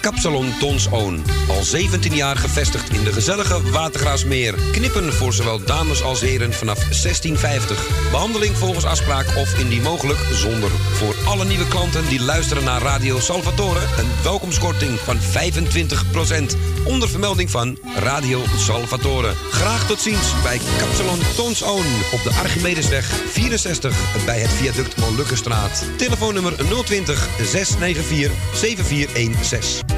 Kapsalon Tons Oon. Al 17 jaar gevestigd in de gezellige Watergraasmeer. Knippen voor zowel dames als heren vanaf 1650. Behandeling volgens afspraak of indien mogelijk zonder. Voor alle nieuwe klanten die luisteren naar Radio Salvatore... een welkomstkorting van 25%. Onder vermelding van Radio Salvatore. Graag tot ziens bij Kapsalon Tons Oon. Op de Archimedesweg 64 bij het viaduct Molukkenstraat. Telefoonnummer 020 694 7416.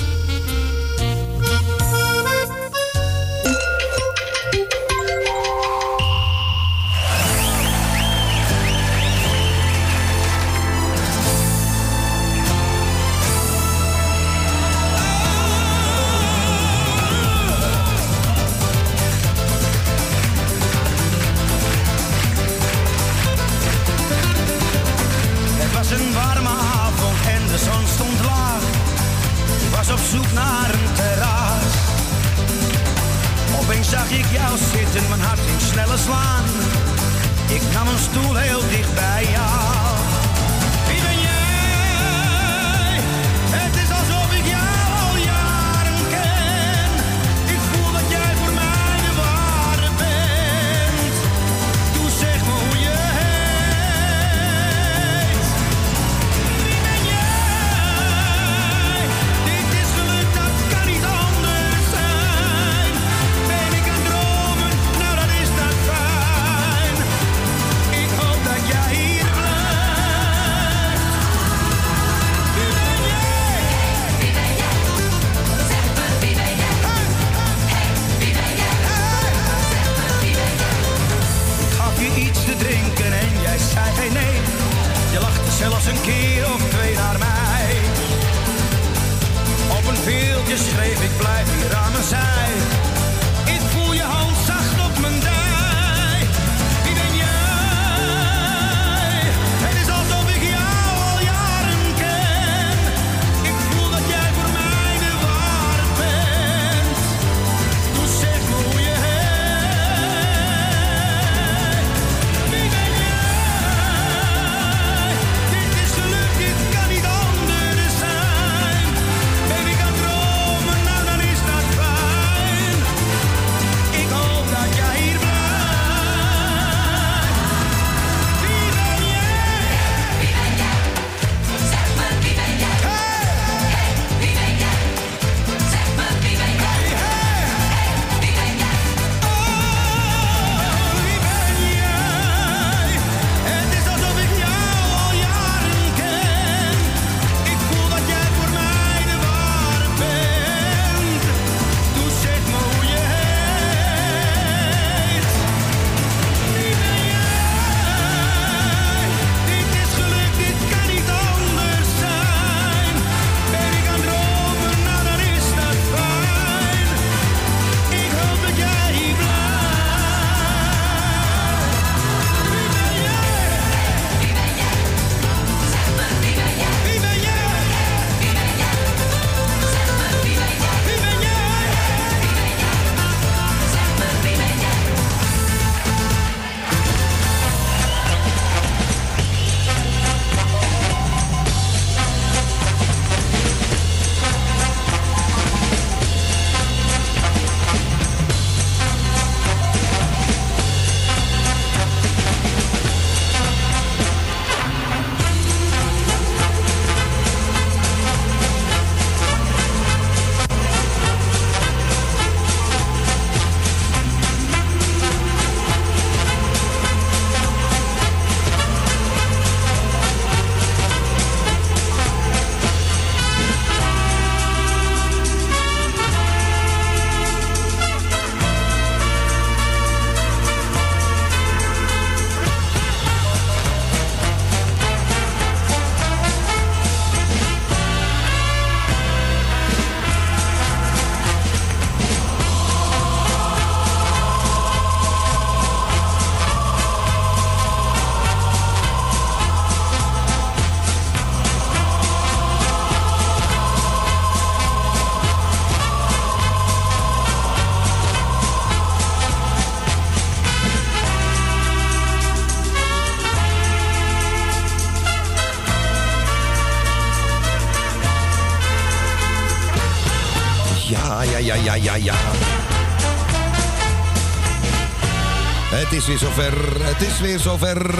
Weer zover, het is weer zover.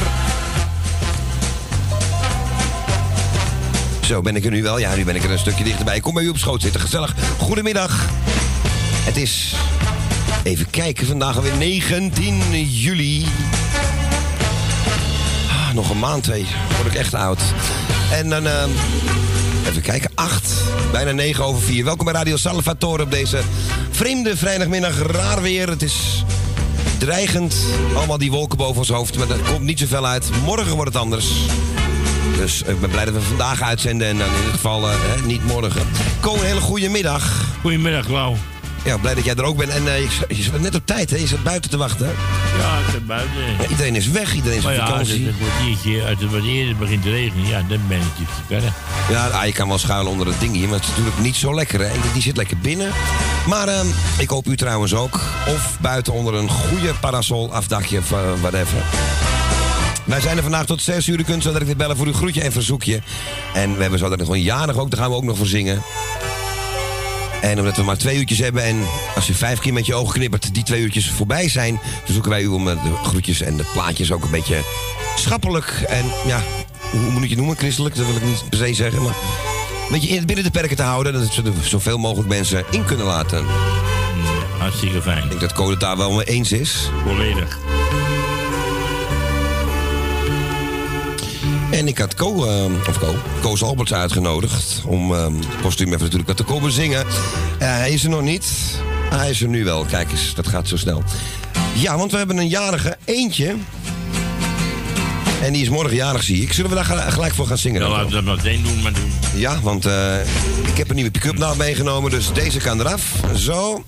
Zo, ben ik er nu wel? Ja, nu ben ik er een stukje dichterbij. Kom bij u op schoot zitten, gezellig. Goedemiddag. Het is, even kijken, vandaag alweer 19 juli. Ah, nog een maand, twee. Word ik echt oud. En dan, uh, even kijken, 8, bijna 9 over 4. Welkom bij Radio Salvatore op deze vreemde vrijdagmiddag. Raar weer, het is dreigend. Allemaal die wolken boven ons hoofd, maar er komt niet zoveel uit. Morgen wordt het anders. Dus ik ben blij dat we vandaag uitzenden en dan in het geval uh, niet morgen. Kom, een hele goede middag. Goedemiddag, Lau. Ja, blij dat jij er ook bent. En uh, je, je zat net op tijd, hè? Je zat buiten te wachten. Ja, ik zit buiten. Ja, iedereen is weg, iedereen is op ja, vakantie. Ja, een kwartiertje, als het wat eerder begint te regenen, ja, dan ben ik iets verder. Ja, ah, je kan wel schuilen onder het ding hier, maar het is natuurlijk niet zo lekker, hè? Die zit lekker binnen. Maar uh, ik hoop u trouwens ook. Of buiten onder een goede parasol, afdakje of uh, whatever. Wij zijn er vandaag tot 6 uur. U kunt zo direct bellen voor uw groetje en verzoekje. En we hebben zo direct gewoon jarig ook. Daar gaan we ook nog voor zingen. En omdat we maar twee uurtjes hebben en als je vijf keer met je ogen knippert, die twee uurtjes voorbij zijn, verzoeken wij u om de groetjes en de plaatjes ook een beetje schappelijk en ja, hoe moet je het noemen? Christelijk, dat wil ik niet per se zeggen, maar een beetje binnen de perken te houden, dat we zoveel mogelijk mensen in kunnen laten. Hartstikke fijn. Ik denk dat Code het daar wel mee eens is. Volledig. En ik had Co, uh, of Co, Koos Alberts uitgenodigd om uh, postuum even natuurlijk wat te komen zingen. Uh, hij is er nog niet. Hij is er nu wel. Kijk eens, dat gaat zo snel. Ja, want we hebben een jarige eentje. En die is morgen jarig, zie ik. Zullen we daar gelijk voor gaan zingen? Ja, laten we dat meteen doen, maar doen. Ja, want uh, ik heb een nieuwe pick-up naald meegenomen, dus deze kan eraf. Zo.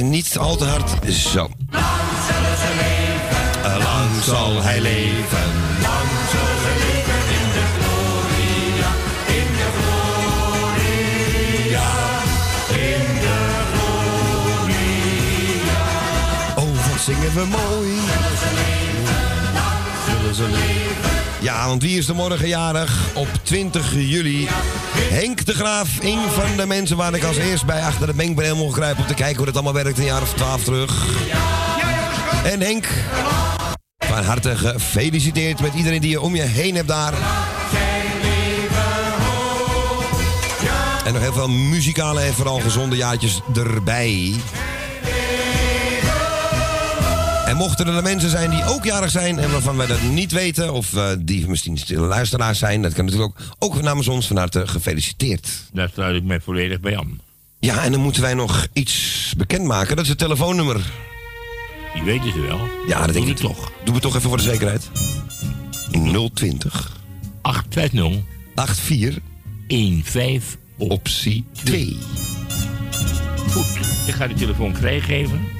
Niet al te hard. Zo. Lang zullen ze leven. Lang zal hij leven. Lang zullen ze leven in de gloria. In de gloria. In de gloria. Oh, wat zingen we mooi. Ja, want wie is de morgen jarig? Op 20 juli. Henk de Graaf, een van de mensen waar ik als eerst bij achter de mengbril mocht grijpen... om te kijken hoe dat allemaal werkt een jaar of twaalf terug. En Henk, van harte gefeliciteerd met iedereen die je om je heen hebt daar. En nog heel veel muzikale en vooral gezonde jaartjes erbij. En mochten er mensen zijn die ook jarig zijn en waarvan wij dat niet weten, of uh, die misschien stille luisteraars zijn, dat kan natuurlijk ook, ook namens ons van harte gefeliciteerd. Daar sluit ik mij volledig bij aan. Ja, en dan moeten wij nog iets bekendmaken. Dat is het telefoonnummer. Die weten ze wel. Ja, dat denk Doe ik toch. Doen we toch even voor de zekerheid. 020 850 84 15 op. optie 2. Goed, ik ga de telefoon vrijgeven.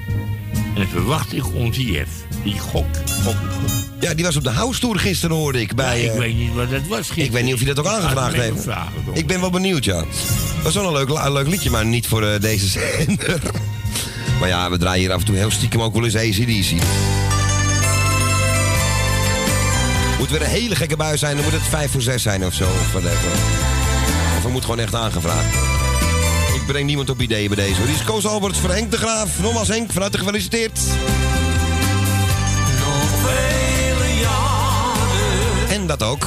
En verwacht ik onze Jeff. Die gok, gok, gok. Ja, die was op de house tour gisteren, hoorde ik. Bij, ja, ik eh, weet niet wat dat was gisteren. ik weet niet of hij dat ook aangevraagd heeft. Ik ben wel benieuwd, ja. was wel een leuk, een leuk liedje, maar niet voor eh, deze zender. Maar ja, we draaien hier af en toe heel stiekem ook wel eens ACDC. Moet weer een hele gekke bui zijn, dan moet het 5 voor 6 zijn of zo. Of, whatever. of er moet gewoon echt aangevraagd. Breng niemand op ideeën bij deze. Die is Koos Alberts voor Henk de Graaf. Nogmaals Henk, van harte gefeliciteerd. Nog vele jaren En dat ook.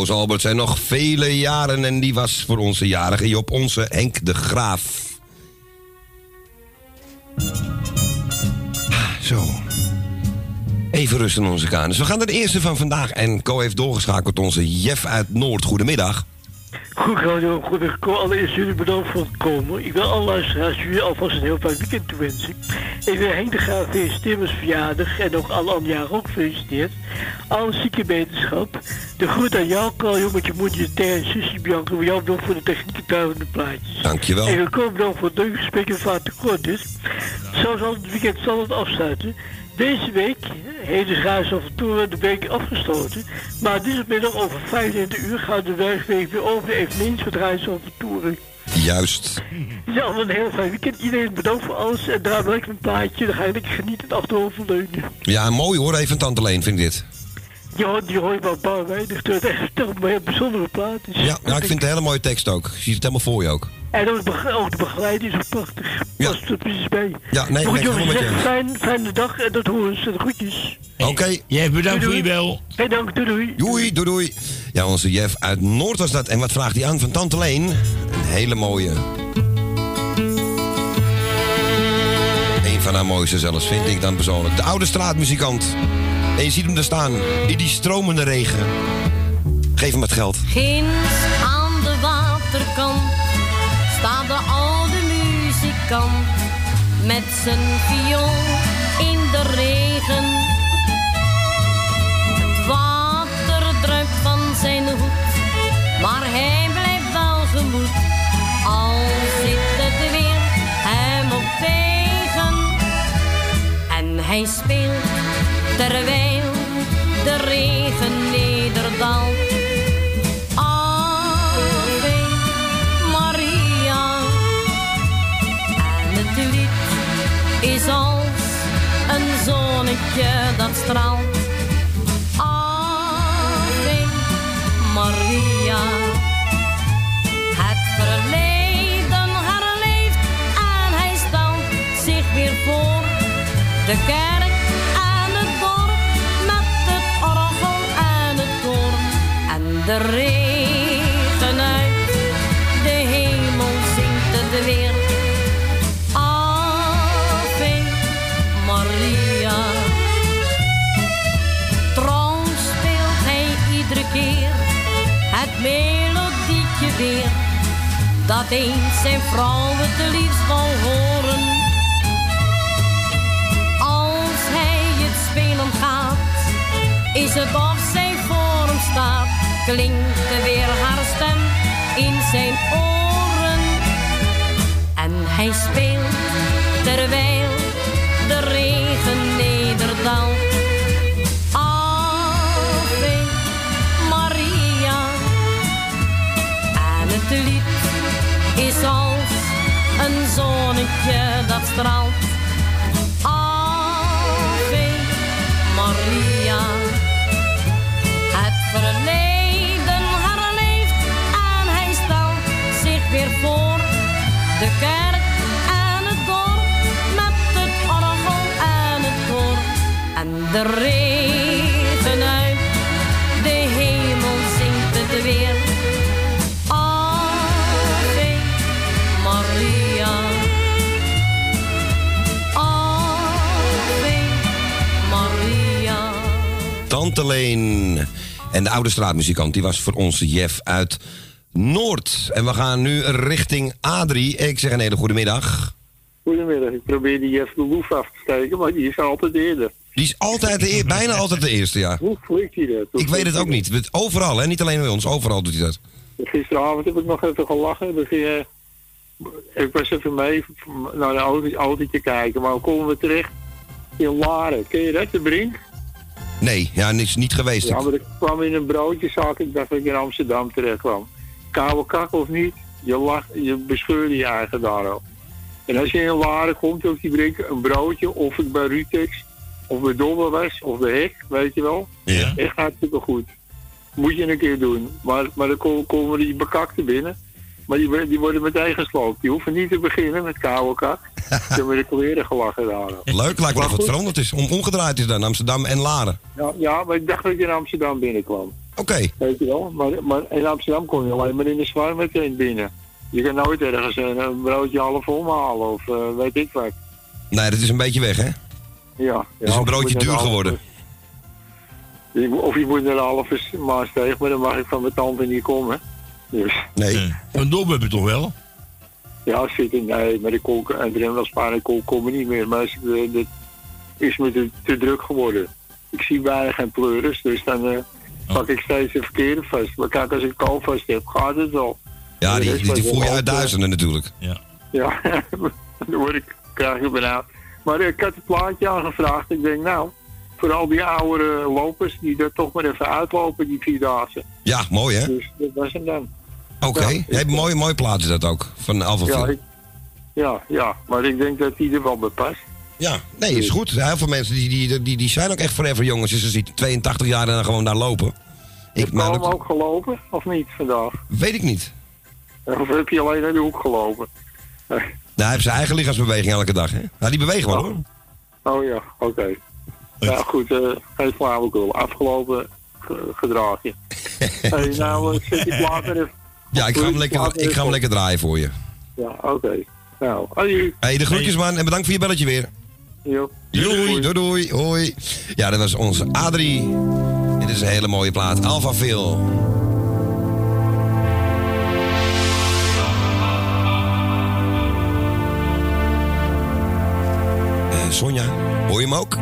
Koos Albert zijn nog vele jaren en die was voor onze jarige Job onze Henk de Graaf. Ah, Zo. Even rusten onze kanus. We gaan naar de eerste van vandaag en Co heeft doorgeschakeld onze Jeff uit Noord. Goedemiddag. Goed, Radio, goedemiddag. Allereerst jullie bedankt voor het komen. Ik wil alle luisteraars jullie alvast een heel fijn weekend toewensen. Ik wil Henk de Graaf feliciteren met zijn verjaardag en ook alle andere jaren ook gefeliciteerd. Alle zieke wetenschap. De groet aan jou, Carl, met je moeder, je Ter en zusje Bianca. Voor jou bedankt voor de techniek en de plaatjes. Dankjewel. En we komen bedankt voor het leuke gesprek en vaart tekort is. Zoals al het weekend zal het afsluiten. Deze week heeft de Grijs van Toeren de week afgesloten. Maar dinsdagmiddag over 25 uur gaat de werkweek weer over de eveneens met Reis van Toeren. Juist. Ja, een heel fijn weekend. Iedereen bedankt voor alles. En daar lekker een plaatje. Dan ga lekker genieten en achterover leunen. Ja, mooi hoor. Even Tante Leen, vind ik dit. Ja, die hoor je maar een paar weinig. Het is echt toch een heel bijzondere plaat. Dus Ja, ja, ik vind het een hele mooie tekst ook. Je ziet het helemaal voor je ook. En ook, de ook de begeleiding is ook prachtig. Ja. Past er precies bij. Ja, nee, Goed, jongens, helemaal met je. fijn, fijne dag en dat horen ze. De groetjes. Oké. Jeff, bedankt voor Doei, je doei. bel. Hey, dank, doei doei. Doei, doei, doei. Ja, onze Jeff uit Noord was dat. En wat vraagt hij aan van Tante Leen? Een hele mooie. Een van haar mooiste zelfs, vind ik dan persoonlijk. De oude straatmuzikant. En je ziet hem er staan, in die stromende regen. Geef hem het geld. Ginds aan de waterkant staat de oude muzikant met zijn viool in de regen. Het water druipt van zijn hoed, maar hij blijft wel gemoed. Al zit het weer hem op tegen. En hij speelt terwijl de regen nederdaalt. Ave Maria. En het lied is als een zonnetje dat straalt. Ave Maria. Het verleden herleeft en hij stelt zich weer voor. De kerk de regen uit de hemel zingt het weer. Ave Maria. Trouw speelt hij iedere keer het melodietje weer. Dat eens zijn vrouw het liefst wil horen. Als hij het spelen gaat, is het of Klinkt er weer haar stem in zijn oren. En hij speelt terwijl de regen nederdaalt. Ave Maria. En het lied is als een zonnetje dat straalt. De kerk en het dorp met het orgel en het koor. En de regen uit de hemel zingt het weer. Ave Maria. Ave Maria. Tante Leen. En de oude straatmuzikant, die was voor onze Jeff uit Noord. En we gaan nu richting Adrie. Ik zeg een hele goede middag. Goedemiddag, ik probeer die Jeff de Loef af te steken, maar die is altijd eerder. Die is altijd de eer, bijna altijd de eerste, ja. Hoe flikt hij dat? Ik weet het ook niet. Het- Overal, hè? Niet alleen bij ons. Overal doet hij dat. Gisteravond heb ik nog even gelachen. Ging, eh, ik was even mee naar een auto, autootje kijken, maar hoe komen we terecht? In Laren, ken je dat, de Brink? Nee, ja, niks, niet geweest. Ja, maar ik kwam in een broodjeszak, ik dacht dat ik in Amsterdam terecht kwam. Koude kak of niet, je, lacht, je bescheurde je eigen daar al. En als je in Laren komt op die Brink, een broodje, of ik bij Rutex, of bij Dobber was, of bij Hek, weet je wel. Ja. Echt hartstikke goed. Moet je een keer doen. Maar, maar dan ko- komen die bekakten binnen. Maar die, worden- die worden meteen gesloopt. Die hoeven niet te beginnen met koude kak. Ze hebben de kleren gelachen daar. Leuk, lijkt wel of het veranderd is. Om, omgedraaid is dan Amsterdam en Laren. Ja, ja, maar ik dacht dat ik in Amsterdam binnenkwam. Oké, Weet je wel? Maar, maar in Amsterdam kom je alleen maar in de zwaar meteen binnen. Je kan nooit ergens een, een broodje half omhalen of eh, weet ik wat. nee, dat is een beetje weg, hè? Ja, ja, is een broodje duur de geworden. Je Of je moet naar de halve Maasteeg, maar dan mag ik van mijn tante niet komen. Dus Nee. Eh, Van Dom heb je toch wel? ja, zitten, nee, maar de kolk en de Spaan kolk komen niet meer. Maar het dat is me te, te druk geworden. Ik zie bijna geen pleuris, dus dan eh, pak ik steeds de verkeerde vast. Maar kijk, als ik kool vast heb, gaat het wel. Ja, die, die, die voel je uit duizenden natuurlijk. Ja. Ja, dan word ik, krijg je benauwd. Maar eh, ik had het plaatje aangevraagd. Ik denk, nou, voor al die oude lopers die er toch maar even uitlopen, die vierdaagse. Ja, mooi, hè? Dus dat was hem dan. Oké. Ja, hebt mooi, mooi plaat is dat ook. Van Alpha Ja, ik, ja, ja, maar ik denk dat die er wel bij past. Ja, nee, is goed. Heel veel mensen die, die, die, die zijn ook echt forever jongens. Dus ze ziet 82 jaar en dan gewoon daar lopen. Ik, Heb je dat ook gelopen, of niet, vandaag? weet ik niet. Of heb je alleen naar de hoek gelopen? Nou, hij heeft zijn eigen lichaamsbeweging elke dag, hè? Nou, die bewegen wel, hoor. Oh ja, oké. Ja, goed, eh geen flauwekul. Afgelopen ge- gedrag je. hey, nou, eh, zet die plaat even. Ja, ik ga hem lekker, ik ga hem lekker draaien voor je. Ja, oké. Nou, adieu. hey, de groetjes, man. En bedankt voor je belletje weer. Jo. Doei, doei, doei, hoi. Ja, dat was onze Adrie. Dit is een hele mooie plaat. Alpha Phil. Eh, Sonja, hoor je hem ook?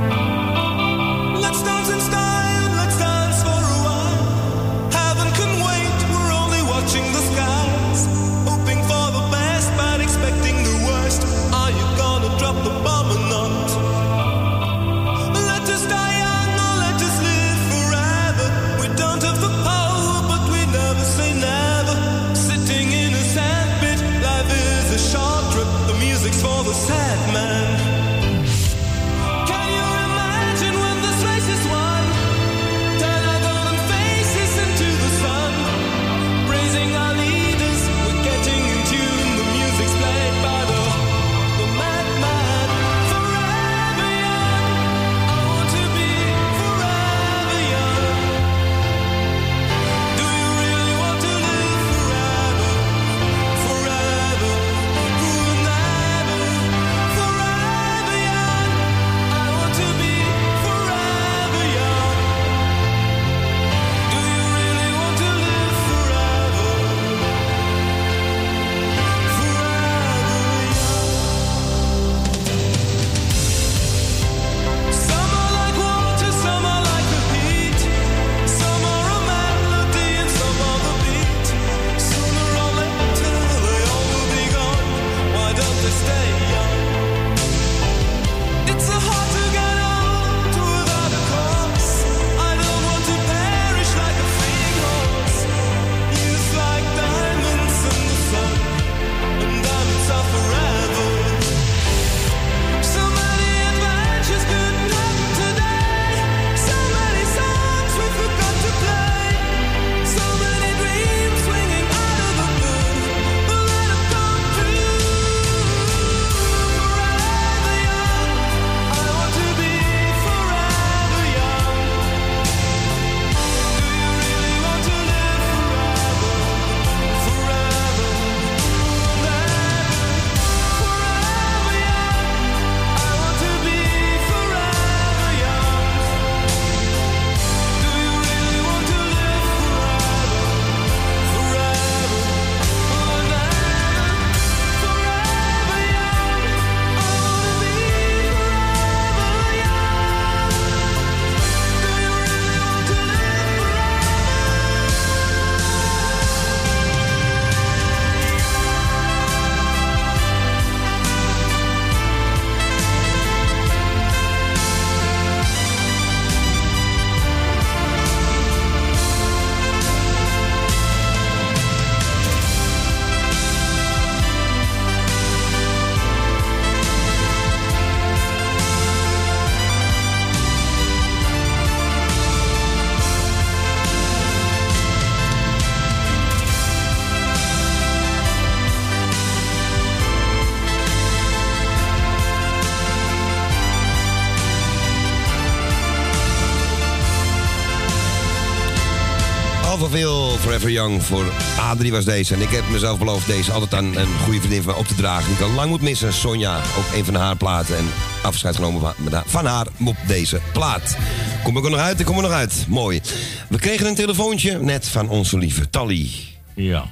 Forever Young. Voor Adrie was deze. En ik heb mezelf beloofd deze altijd aan een goede vriendin van mij op te dragen. Ik al lang moet missen. Sonja, ook een van haar platen. En afscheid genomen van- van haar op deze plaat. Kom ik er nog uit? Ik kom er nog uit. Mooi. We kregen een telefoontje net van onze lieve Tally. Ja.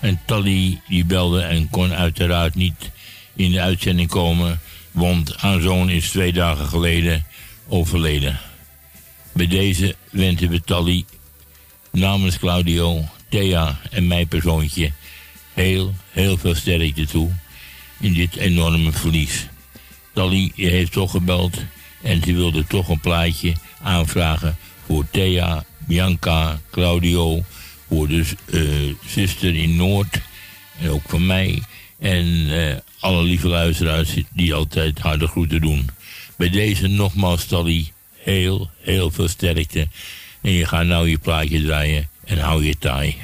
En Tally die belde en kon uiteraard niet in de uitzending komen. Want haar zoon is twee dagen geleden overleden. Bij deze wensen we Tally namens Claudio, Thea en mijn persoontje heel, heel veel sterkte toe in dit enorme verlies. Tally heeft toch gebeld en ze wilde toch een plaatje aanvragen voor Thea, Bianca, Claudio, voor de eh, zuster in Noord en ook van mij. En eh, alle lieve luisteraars die altijd harde groeten doen. Bij deze nogmaals, Tally, heel, heel veel sterkte. En je gaat nou je plaatje draaien en hou je taai.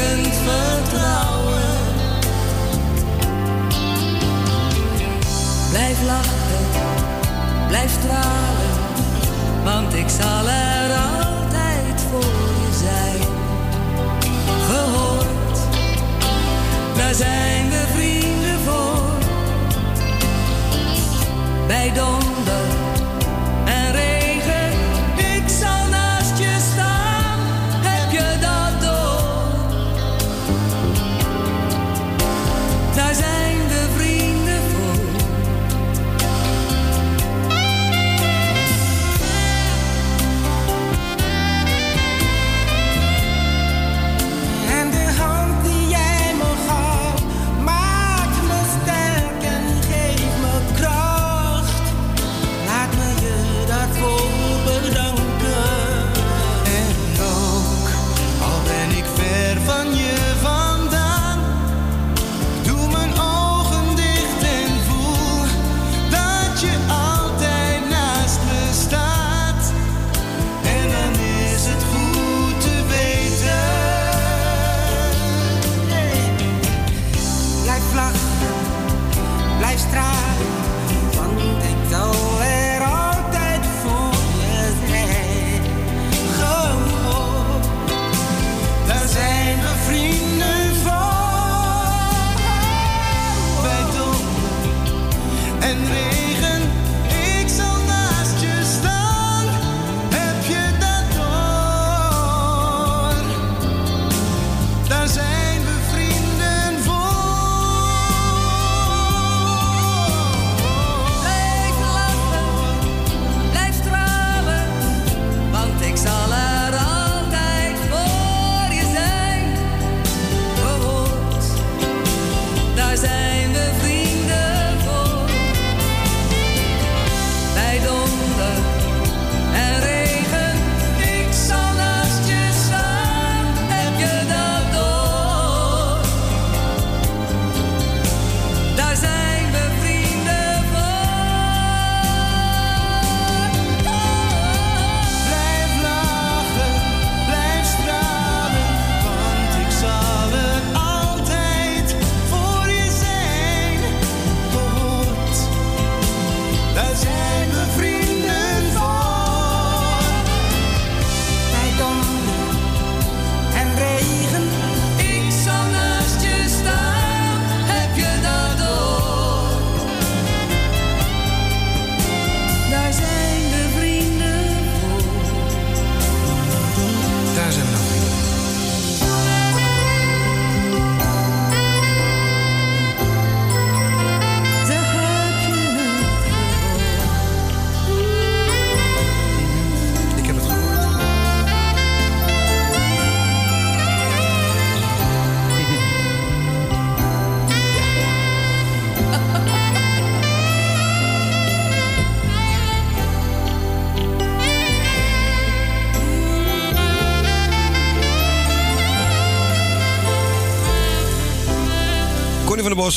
Kunt vertrouwen. Blijf lachen, blijf stralen, want ik zal er altijd voor je zijn. Gehoord, daar zijn we vrienden voor. Bij donder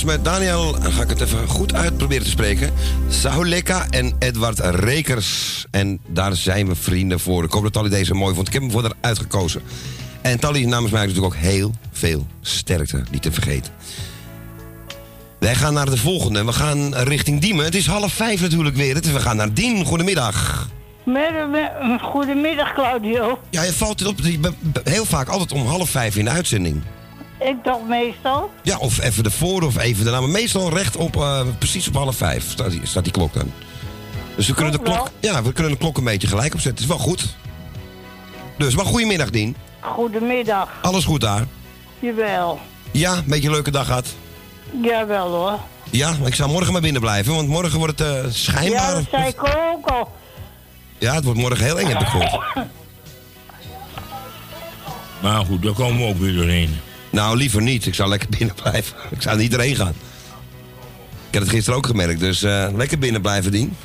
met Daniel, dan ga ik het even goed uit proberen te spreken. Sauleka en Edward Rekers. En daar zijn we vrienden voor. Ik hoop dat Tally deze mooi vond. Ik heb hem voor haar uitgekozen. En Tally namens mij natuurlijk ook heel veel sterkte, niet te vergeten. Wij gaan naar de volgende. We gaan richting Diemen. Het is half vijf natuurlijk weer. Is- We gaan naar Dien. Goedemiddag. Goedemiddag, Claudio. Ja, je valt op. je bent Heel vaak altijd om half vijf in de uitzending. Ik dacht meestal. Ja, of even ervoor of even daarna. Maar meestal recht op, eh, precies op half vijf staat die, staat die klok dan. Dus we kunnen, de klok, ja, we kunnen de klok een beetje gelijk opzetten. Het is wel goed. Dus, maar goedemiddag, Dien. Goedemiddag. Alles goed daar? Jawel. Ja, een beetje een leuke dag gehad. Jawel hoor. Ja, maar ik zou morgen maar binnen blijven, want morgen wordt het eh, Ja, schijnbaar... dat zei ik ook al. Ja, het wordt morgen heel eng, heb ik gehoord. Maar goed, daar komen we ook weer doorheen. Nou, liever niet. Ik zou lekker binnen blijven. Ik zou niet erheen gaan. Ik heb het gisteren ook gemerkt, dus eh, lekker binnen blijven, Dien.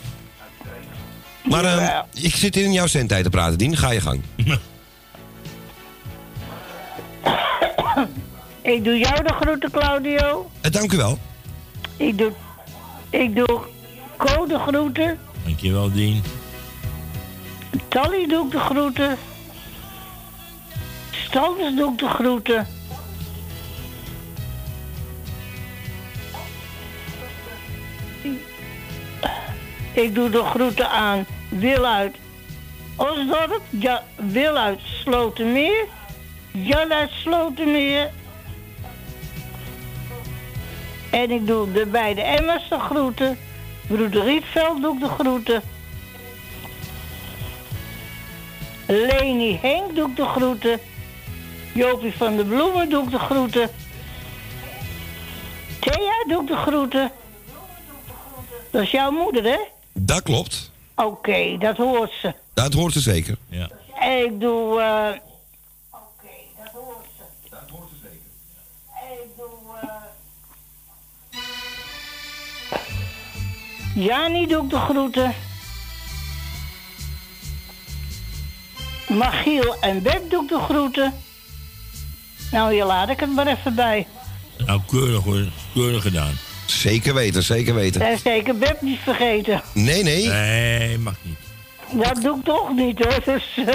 Maar eh, ik zit in jouw zendtijd te praten, Dien. Ga je gang. Ik doe jou de groeten, Claudio. Eh, dank u wel. Ik doe, ik doe Co de groeten. Dankjewel, Dien. Tally doe ik de groeten. Stans doe ik de groeten. Ik doe de groeten aan Wil uit Osdorp, ja, Wil uit Slotermeer, Jan uit Slotermeer. En ik doe de beide Emmers de groeten. Broeder Rietveld doe ik de groeten. Leni Henk doe ik de groeten. Jopie van de Bloemen doe ik de groeten. Thea doe ik de groeten. Dat is jouw moeder, hè? Dat klopt. Oké, dat hoort ze. Dat hoort ze zeker. Ja. En ik doe... eh Jani doe ik de groeten. Magiel en Beb doe ik de groeten. Nou, hier laat ik het maar even bij. Nou, keurig hoor. Keurig gedaan. Zeker weten, zeker weten. En zeker Beb niet vergeten. Nee, nee. Nee, mag niet. Dat doe ik toch niet hoor. Dus, eh,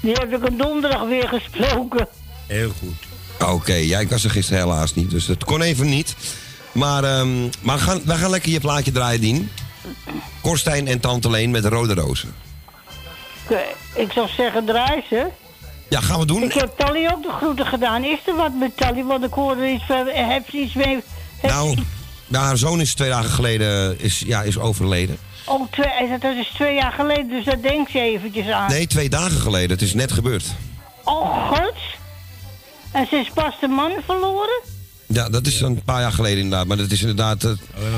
die heb ik een donderdag weer gesproken. Heel goed. Oké, ja, ik was er gisteren helaas niet, dus dat kon even niet. Maar, ehm maar we gaan, wij gaan lekker je plaatje draaien, Dien. Korstijn en Tante Leen met Rode Rozen. Oké, Ik zou zeggen, draai ze. Ja, gaan we doen. Ik heb Tally ook de groeten gedaan. Is er wat met Tally? Want ik hoorde iets van... Heb ze iets mee... Nou, nou, haar zoon is twee dagen geleden is, ja, is overleden. Oh, twee, dat is twee jaar geleden, dus dat denk je eventjes aan. Nee, twee dagen geleden. Het is net gebeurd. Oh, god. En ze is pas de man verloren? Ja, dat is een paar jaar geleden inderdaad. Maar dat is inderdaad... eh,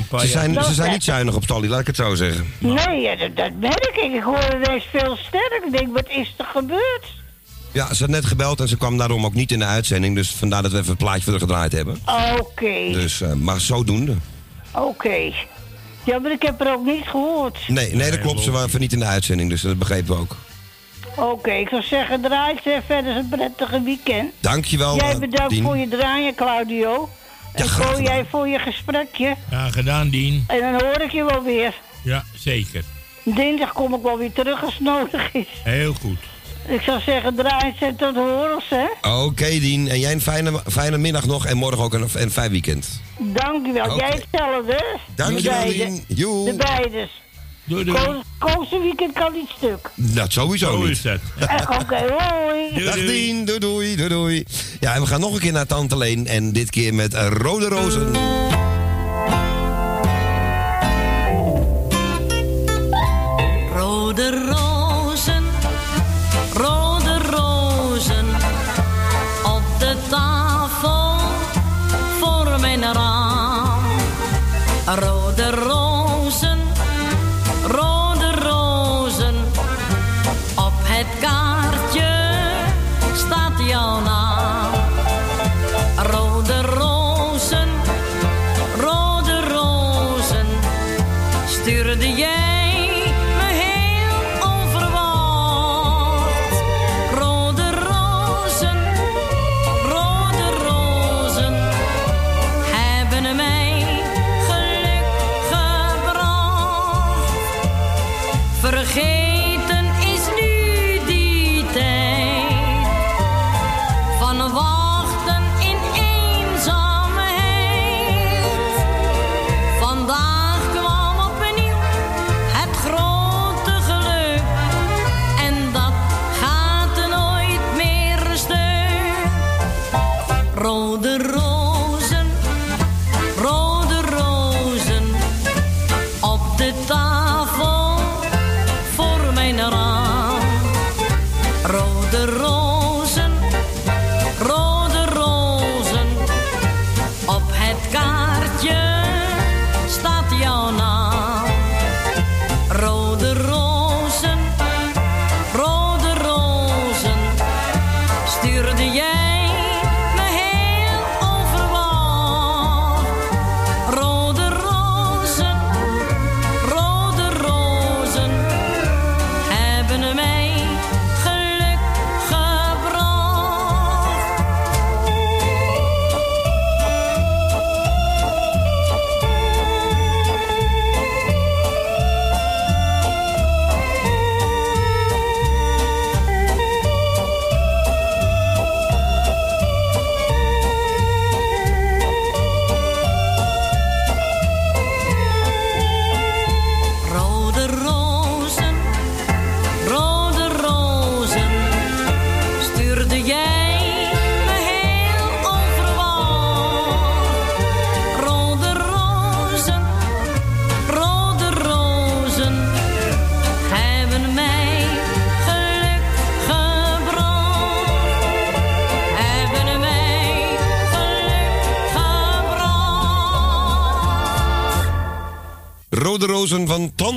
paar ze, jaar- zijn, Dat ze zijn niet zuinig op Tally, laat ik het zo zeggen. Nee, ja, dat, dat merk ik. Ik hoorde ineens veel sterk. Ik denk, wat is er gebeurd? Ja, ze had net gebeld en ze kwam daarom ook niet in de uitzending. Dus vandaar dat we even een plaatje voor haar gedraaid hebben. Oké, Dus, eh, maar zodoende. oké. Ja, maar ik heb er ook niet gehoord. Nee, nee, dat klopt. Ze waren even niet in de uitzending, dus dat begrepen we ook. Oké, ik zou zeggen, draai ze verder een prettige weekend. Dankjewel, Jij eh, bedankt Dien. voor je draaien, Claudio. en voor jij voor je gesprekje. Ja, gedaan, Dien. En dan hoor ik je wel weer. Ja, zeker. Dinsdag kom ik wel weer terug als nodig is. Heel goed. Ik zou zeggen, draai ze tot horens, hè. Oké, Dien. En jij een fijne, fijne middag nog en morgen ook een, een fijn weekend. Dankjewel. Oké. Jij hetzelfde. Dankjewel, De. Dien. Joe. De beide. Doei, doei. Weekend kan niet stuk. Dat sowieso Zo niet. Eh, Oké, hoi. Dag Dien, doei doei, doei doei. Ja, en we gaan nog een keer naar Tante Leen en dit keer met eh, Rode Rozen. Rode rozen,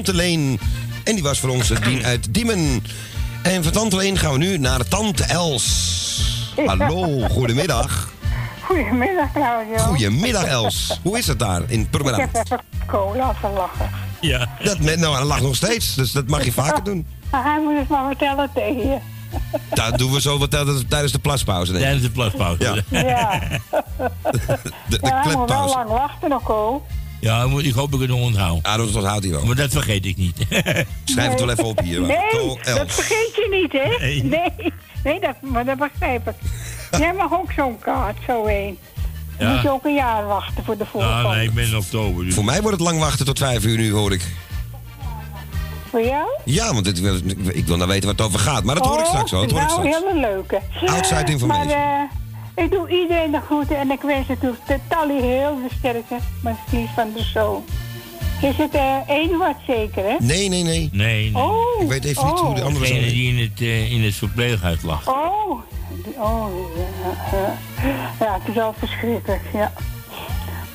Tante Leen. En die was voor ons Dien uit Diemen. En van Tante Leen gaan we nu naar Tante Els. Hallo, goedemiddag. Goedemiddag, Claudio. Goedemiddag Els. Hoe is het daar in Ik Purmerend? heb even cola laten lachen. Ja. Dat, met, nou, hij lacht nog steeds, dus dat mag je vaker doen. Maar hij moet het maar vertellen tegen je. Dat doen we zo wat tijdens tijdens de plaspauze. denk ik. Tijdens de plaspauze. Ja. Ja. De, de ja, hij moet wel lang wachten nog, Ko. Ja, ik moet- ik hoop dat ik het nog onthoud. Ah, dat onthoudt hij wel. Maar dat vergeet ik niet. Schrijf het wel even op hier. Nee, dat vergeet je niet, hè? Nee. Nee, nee dat, maar dat begrijp ik. Jij mag ook zo'n kaart, zo Ja. moet je ook een jaar wachten voor de volgende. Ah, nee, ik ben in oktober. Dus. Voor mij wordt het lang wachten tot vijf uur nu, hoor ik. Voor jou? Ja, want ik, wil nou weten wat het over gaat. Maar dat hoor ik Oh, straks wel. Dat hoor ik nou, straks. hele leuke. Outside information. Maar eh, ik doe iedereen de groeten en ik wens natuurlijk de Tally heel de sterkte. Maar het is van de zoon. Is het eh Eduard zeker, hè? Nee, nee, nee. Nee, nee. Oh. Ik weet even niet hoe de andere Degene zoon die in het, eh, in het verpleeghuis lag. Oh, die- oh ja, ja. ja, het is al verschrikkelijk, ja.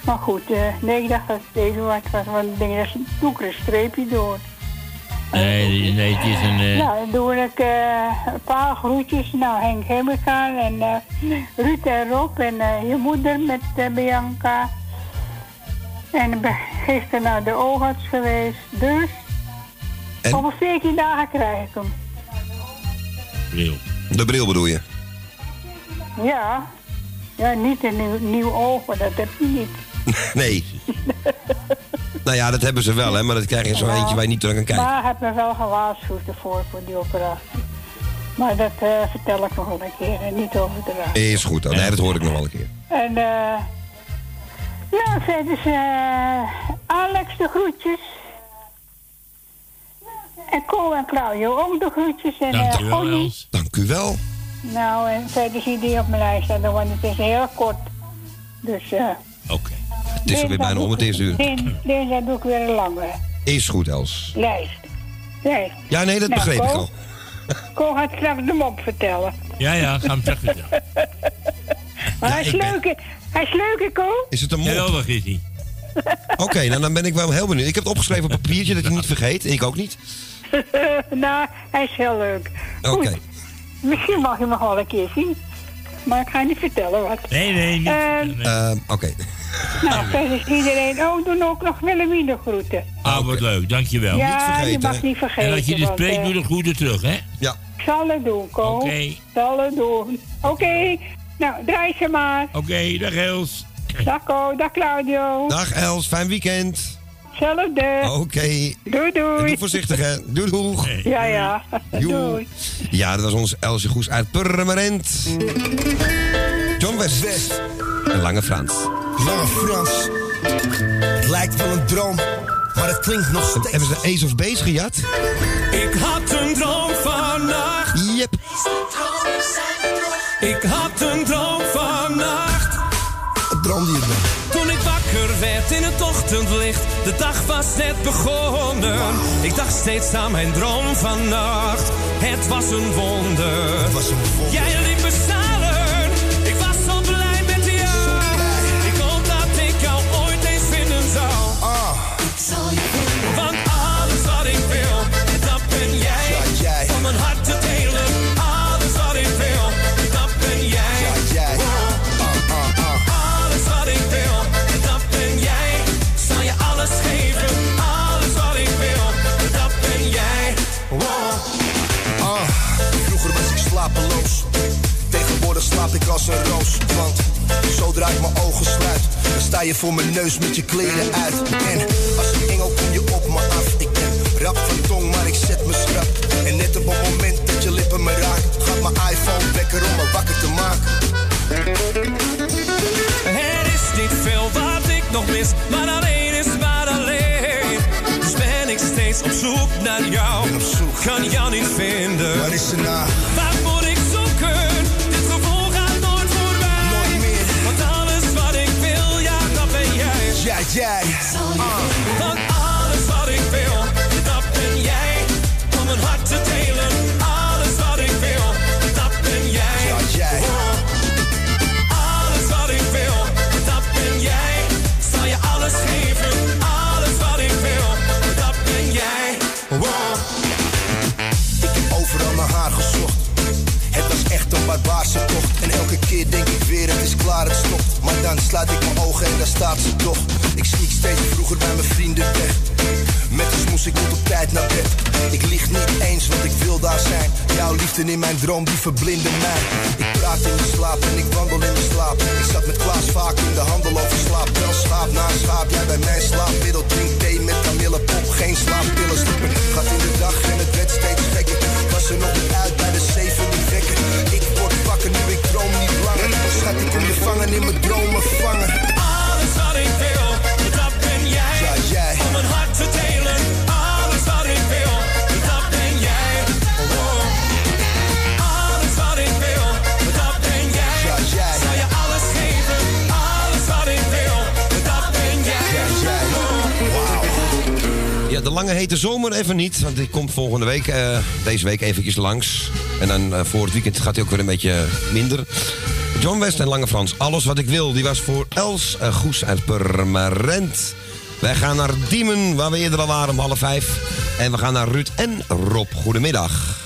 Maar goed, eh, nee, ik dacht dat het Eduard was, want ik denk, doe ik er een streepje door. Nee, nee, het is een... eh, Nou, dan doe ik eh, een paar groetjes. Nou, Henk Hemmerkaan en eh, Ruud en Rob en eh, je moeder met Bianca. En gisteren naar de oogarts geweest. Dus En? over 14 dagen krijg ik hem. bril. De bril bedoel je? Ja. Ja, niet een nieuw, nieuw oog, maar dat heb je niet. Nee. nou ja, dat hebben ze wel, hè. Maar dat krijg je zo eentje waar je niet terug kan kijken. Maar hij heeft me wel gewaarschuwd ervoor, voor die operatie. Maar dat eh, vertel ik nog wel een keer en niet over de radio. Is goed dan. Nee, dat hoor ik nog wel een keer. En eh. nou, verder is eh, Alex de groetjes. En Ko en Claudio ook de groetjes. En eh, Dankjewel, Connie. Els. Dank u wel. Nou, en verder zie je die op mijn lijst staan, want het is heel kort. Dus eh. Oké. Het is alweer bijna om het eerste uur. Deze doe ik weer een lange Is goed, Els. lijst. Lijst. Ja, nee, dat Nou, begreep ik al. Ko gaat straks de mop vertellen. Ja, ja, ga hem terug vertellen. Maar hij is ben- leuk, hij is leuk, Ko? Is het een mop? Geweldig is hij. Oké, nou dan ben ik wel heel benieuwd. Ik heb het opgeschreven op papiertje dat je niet vergeet. En ik ook niet. nou, hij is heel leuk. Oké. Misschien mag je hem nog wel een keer zien. Maar ik ga niet vertellen wat. Nee, nee, niet. Ehm, Eh, Oké. Nou, verder is iedereen... Oh, doen ook nog Willemine groeten. Ah, wat leuk, dankjewel. ja, vergeten, je mag niet vergeten. en als je dit want, spreekt, eh, doe de groeten terug, hè? Ja. Ik zal het doen, Ko. Oké. Ik zal het doen. Oké, nou, draai ze maar. Oké, dag Els. Dag Ko, dag Claudio. Dag Els, fijn weekend. Hetzelfde. Oké. Doei, En doei. doe voorzichtig, hè. Doei, doeg. Ja, ja. Doei. Ja, dat was ons Elsje Goes uit Purmerend. John West. West, En Lange Frans. Lange Frans. Het lijkt wel een droom, maar het klinkt nog steeds. Hebben ze Ace of Base gejat? Ik had een droom vannacht. Yep. Ik had een droom vannacht. Wat droomde je dan? Toen ik wakker werd in het ochtendlicht, de dag was net begonnen. Ik dacht steeds aan mijn droom van nacht, het was een wonder. Jij liet me als een roos. Want zodra ik mijn ogen sluit, dan sta je voor mijn neus met je kleren uit. En als een engel kom je op me af. Ik ben rap van tong, maar ik zet me schrap. En net op het moment dat je lippen me raakt, gaat mijn iPhone wekker om me wakker te maken. Er is niet veel wat ik nog mis, maar alleen is maar alleen. Dus ben ik steeds op zoek naar jou. Kan jou niet vinden. Waar is ze nou? Waar moet jij. Ja, droom, die verblindde mij. Lange hete zomer even niet, want die komt volgende week, eh, deze week eventjes langs. En dan eh, voor het weekend gaat hij ook weer een beetje minder. John West en Lange Frans, alles wat ik wil, die was voor Els uh, Goes uit Purmerend. Wij gaan naar Diemen, waar we eerder al waren om half vijf. En we gaan naar Ruud en Rob. Goedemiddag.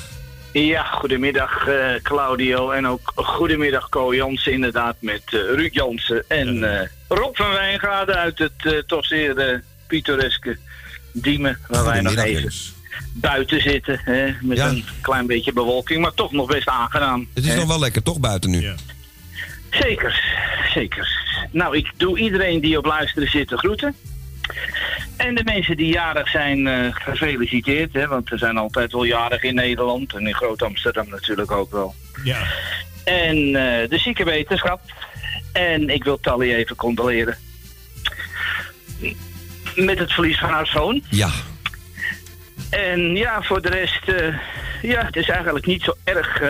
Ja, goedemiddag eh, Claudio en ook goedemiddag Co Jansen inderdaad met eh, Ruud Jansen en eh, Rob van Wijngaarden uit het eh, toch zeer eh, pittoreske Diemen, waar wij nog even buiten zitten hè, met Ja. een klein beetje bewolking, maar toch nog best aangenaam. Het is hè. nog wel lekker, toch buiten nu? Zeker, zeker. Nou, ik doe iedereen die op luisteren zit de groeten. En de mensen die jarig zijn, eh, gefeliciteerd. Hè, want er zijn altijd wel jarig in Nederland. En in Groot-Amsterdam natuurlijk ook wel. Ja. En eh, de zieke wetenschap. En ik wil Tally even condoleren. Met het verlies van haar zoon. Ja. En ja, voor de rest, eh, ja, het is eigenlijk niet zo erg. eh,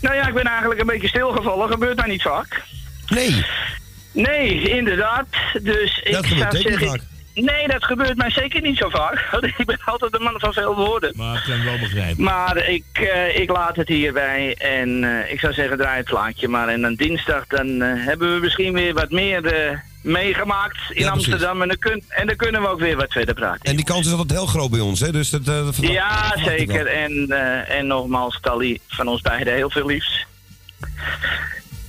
nou ja, ik ben eigenlijk een beetje stilgevallen. Gebeurt mij niet vaak. Nee. Nee, inderdaad. Dus Dat ik gebeurt zou zeggen. vaak. Nee, dat gebeurt mij zeker niet zo vaak. Want ik ben altijd een man van veel woorden. Maar ik kan wel begrijpen. Maar ik, eh, ik laat het hierbij. En eh, ik zou zeggen, draai het plaatje maar. En dan dinsdag dan hebben we misschien weer wat meer eh, meegemaakt in Ja. Amsterdam. En dan, kun, en dan kunnen we ook weer wat verder praten. En die kans is altijd heel groot bij ons, hè? Dus dat, eh, Ja, zeker. En, eh, en nogmaals, Tally, van ons beiden heel veel liefs.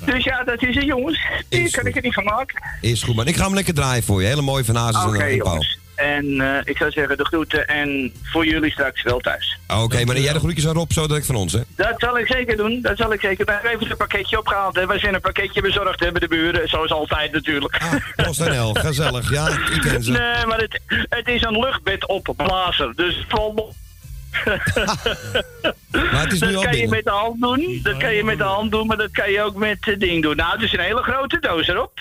Dus ja, dat is het, jongens. Hier kan ik het niet van maken. Is goed, man. Ik ga hem lekker draaien voor je. Hele mooie van Hazes en, en Paul. jongens. En eh, ik zou zeggen, de groeten en voor jullie straks wel thuis. Oké, maar jij de groetjes aan Rob, zo direct van ons, hè? Dat zal ik zeker doen. Dat zal ik zeker doen. Even een pakketje opgehaald. Hè. Wij zijn een pakketje bezorgd hebben de buren. Zoals altijd natuurlijk. Post NL, gezellig. Ja, ik ken ze. Nee, maar het, het is een luchtbed op blazer. Dus me- Maar het is nu dat al kan je met de hand doen. Dat kan je met de hand doen, maar dat kan je ook met het ding doen. Nou, het is een hele grote doos erop.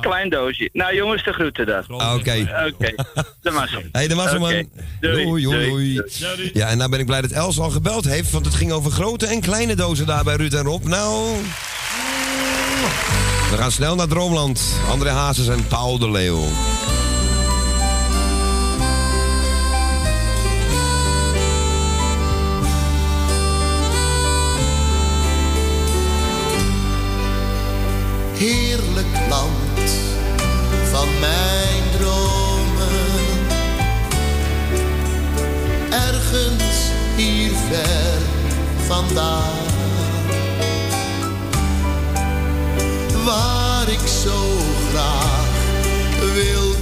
Klein doosje. Nou jongens, de groeten dan. Ah, Oké. Oké, de mazzel. Hey, de Wasserman. Oké. Doei. Doei, doei, Doei. doei. Ja, en nou ben ik blij dat Els al gebeld heeft, want het ging over grote en kleine dozen daar bij Ruud en Rob. Nou, We gaan snel naar Droomland. André Hazes en Paul de Leeuw. Ver vandaan, waar ik zo graag wil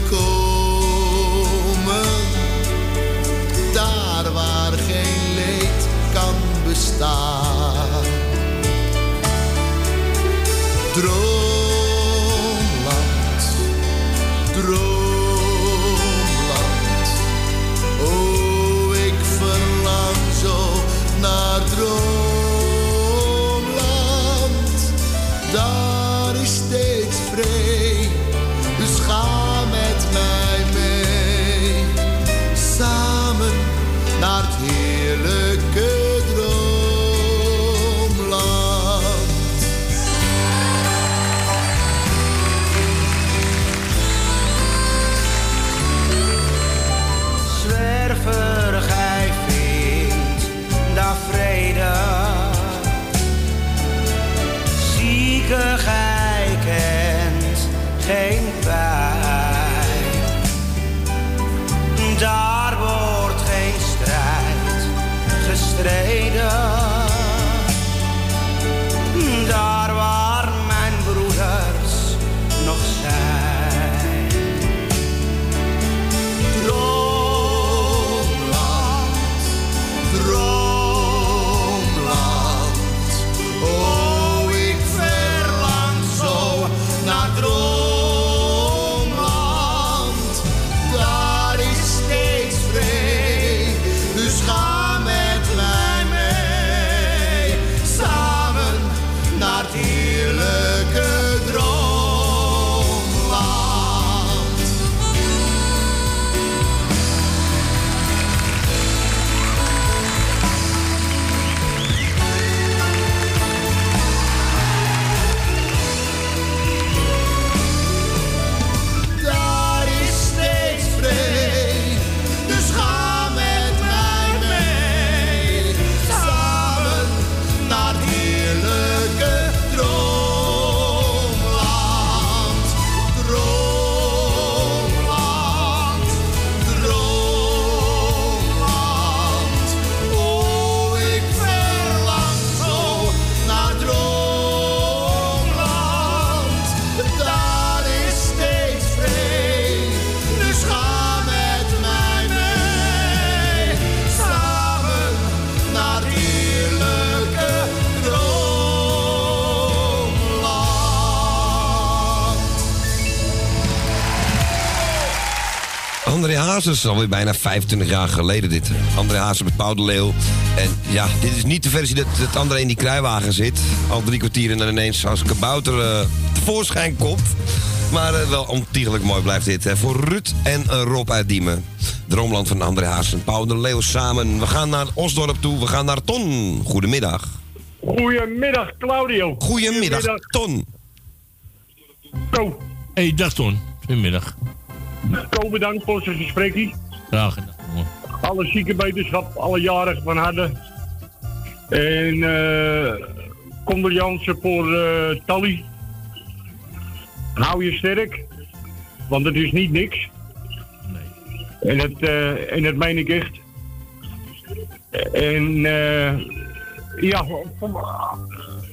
André Hazes, alweer bijna 25 jaar geleden dit. André Hazes met Paul de Leeuw. En ja, dit is niet de versie dat, dat André in die kruiwagen zit. Al drie kwartier en dan ineens als een kabouter eh, tevoorschijn komt. Maar eh, wel ontiegelijk mooi blijft dit. Hè. Voor Ruud en eh, Rob uit Diemen. Droomland van André Hazes en Paul de Leeuw samen. We gaan naar Osdorp toe. We gaan naar Ton. Goedemiddag. Goedemiddag, Claudio. Goedemiddag, Ton. Ko. Hey, dag Ton. Goedemiddag. Ko, bedankt voor zijn gesprekje. Graag gedaan. jongen. Alle ziekenwetenschap, alle jarigen van harte. En eh condolences voor eh Tally. Hou je sterk, want het is niet niks. En dat, eh, en dat meen ik echt. En eh, ja,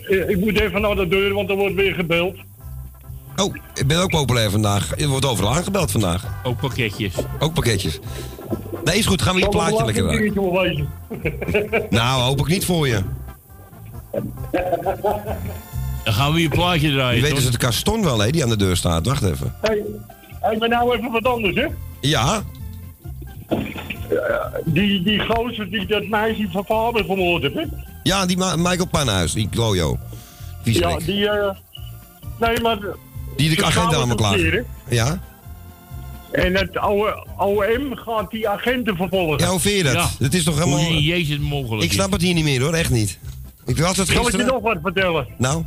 ik moet even naar de deur, want er wordt weer gebeld. Oh, ik ben ook populair vandaag. Je wordt overal aangebeld vandaag. Ook pakketjes. Ook pakketjes. Nee, is goed. Gaan we je plaatje lekker een draaien. Nou, hoop ik niet voor je. Dan gaan we je plaatje draaien. Je weet dus het Caston wel, hè, die aan de deur staat. Wacht even. Hey, hey, maar nou even wat anders, hè? Ja, Die, die gozer die dat meisje van vader vermoord heeft, hè? ja die Ma- Michael Panhuis, die Klojo. Ja, die... eh nee, maar... Die de gaan allemaal klaar. Ja? En het OM gaat die agenten vervolgen. Ja, hoe vind je dat? Het is toch helemaal... Hoe Jezus mogelijk Ik snap het hier niet meer hoor, echt niet. Ik was het Zal ik je gisteren. nog wat vertellen? Nou,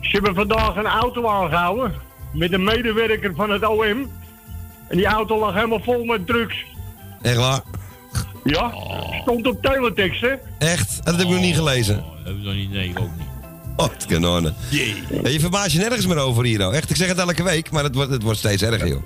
Ze hebben vandaag een auto aangehouden met een medewerker van het OM. En die auto lag helemaal vol met drugs. Echt waar? Ja, stond op teletext, hè? Echt? Dat heb ik nog niet gelezen. Heb ik nog niet, nee, ik ook niet. Kanonnen. Ja, je verbaast je nergens meer over hier, nou. Echt, ik zeg het elke week, maar het wordt, het wordt steeds erger, joh.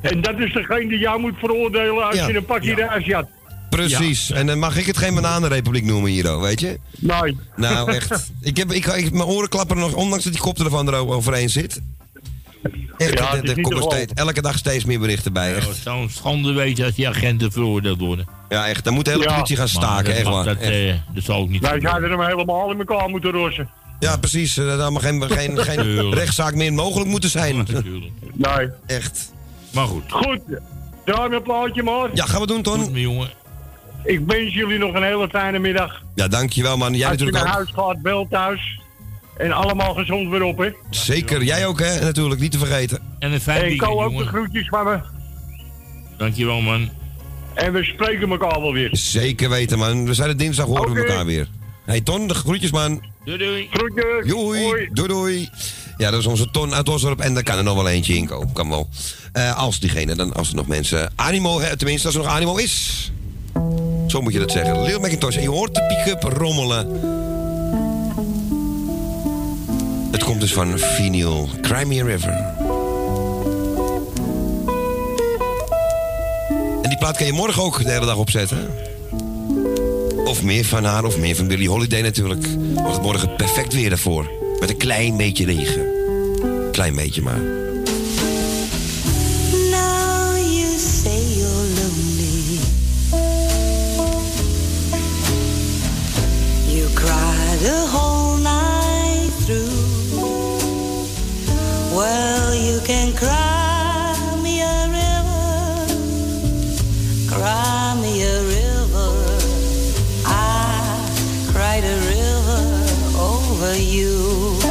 En dat is degene die jou moet veroordelen als Ja. je een pakje ja. had. Precies. En dan mag ik het geen bananenrepubliek noemen hier, weet je? Nee. Nou, echt. Ik heb, ik, ik, mijn oren klappen nog, ondanks dat die koptelefoon er o- overheen zit. Echt, Ja, er- het er te steeds, elke dag steeds meer berichten bij. Het Echt. zou een schande weten als die agenten veroordeeld worden. Ja, echt. Dan moet de hele Ja. politie gaan staken, Maar echt waar. Dat, Echt. eh, dat zal ook niet Wij zouden hem helemaal in elkaar moeten rossen. Ja, precies. Er zou maar geen, geen, geen rechtszaak meer mogelijk moeten zijn. Natuurlijk. Nee. Echt. Maar goed. Goed, draai een plaatje maar. Ja, gaan we doen, Ton. Goed, mijn jongen. Ik wens jullie nog een hele fijne middag. Ja, dankjewel, man. Jij Als je natuurlijk naar ook. huis gaat, bel thuis. En allemaal gezond weer op, hè. Zeker. Jij ook, hè? Natuurlijk. Niet te vergeten. En een fijn En weekend, Ko ook de groetjes van me. Dankjewel, man. En we spreken elkaar wel weer. Zeker weten, man. We zijn het dinsdag, horen we elkaar weer. Hey, Ton, de groetjes, man. Doei, doei. Groetjes. Doei. Doei, doei. Ja, dat is onze Ton uit Osdorp. En daar kan er nog wel eentje in komen. Kan wel. Eh, als diegene, dan als er nog mensen... Animo, hè, tenminste, als er nog animo is. Zo moet je dat zeggen. Lil McIntosh. En je hoort de pick-up rommelen. Komt dus van Vinyl. Crimea River. En die plaat kan je morgen ook de hele dag opzetten. Of meer van haar, of meer van Billie Holiday natuurlijk. Het morgen perfect weer daarvoor. Met een klein beetje regen. Klein beetje maar. Well, you can cry me a river, cry me a river. I cried a river over you.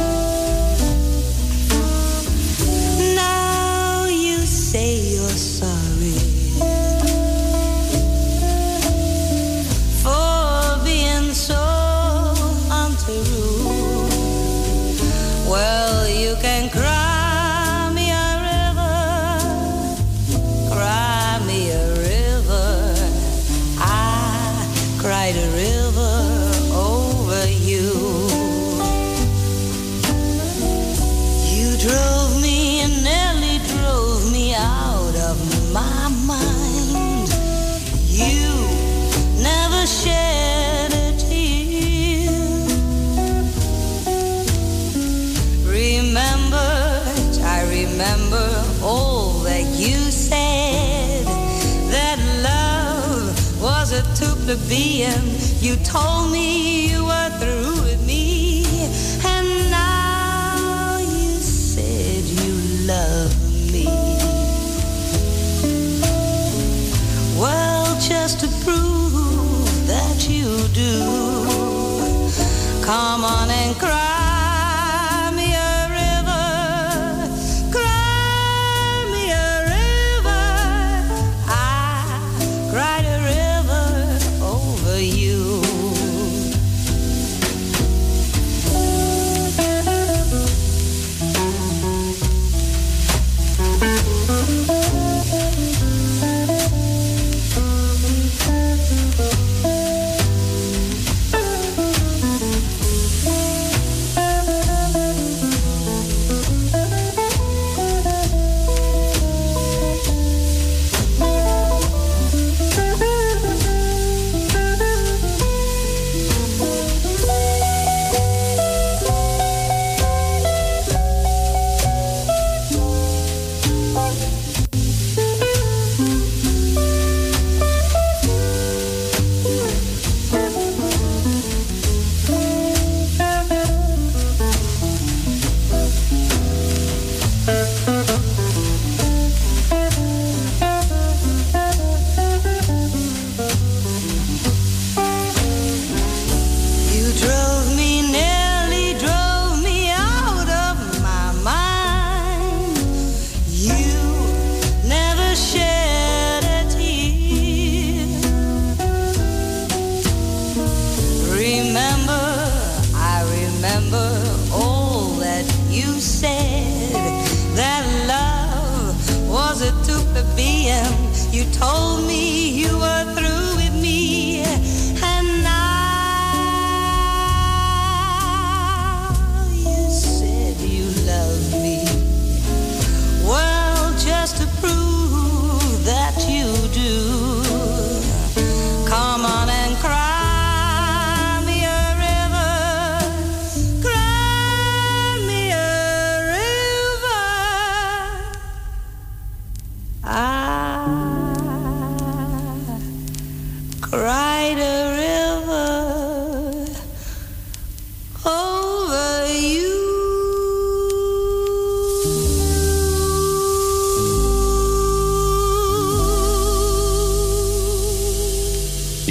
Too. You told me you were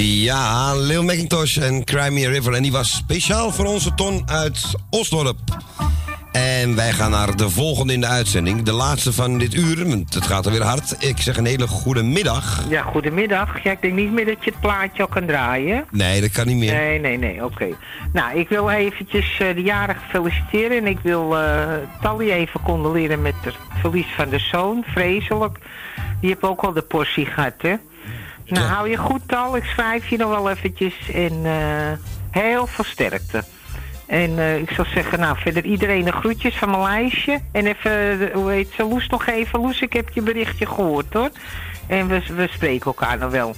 Ja, Lil Macintosh en Cry Me a River. En die was speciaal voor onze Ton uit Osdorp. En wij gaan naar de volgende in de uitzending. De laatste van dit uur, want het gaat er weer hard. Ik zeg een hele goede middag. Ja, goedemiddag. Ja, ik denk niet meer dat je het plaatje al kan draaien. Nee, dat kan niet meer. Nee, nee, nee, oké. Nou, ik wil eventjes eh, de jarigen feliciteren en ik wil eh Tally even condoleren met het verlies van de zoon, vreselijk. Die heeft ook al de portie gehad, hè. Nou, hou je goed, Tal. Ik schrijf je nog wel eventjes en eh, heel veel sterkte. En eh, ik zou zeggen, nou, verder iedereen de groetjes van mijn lijstje. En even, eh, hoe heet ze, Loes nog even. Loes, ik heb je berichtje gehoord, hoor. En we, we spreken elkaar nog wel.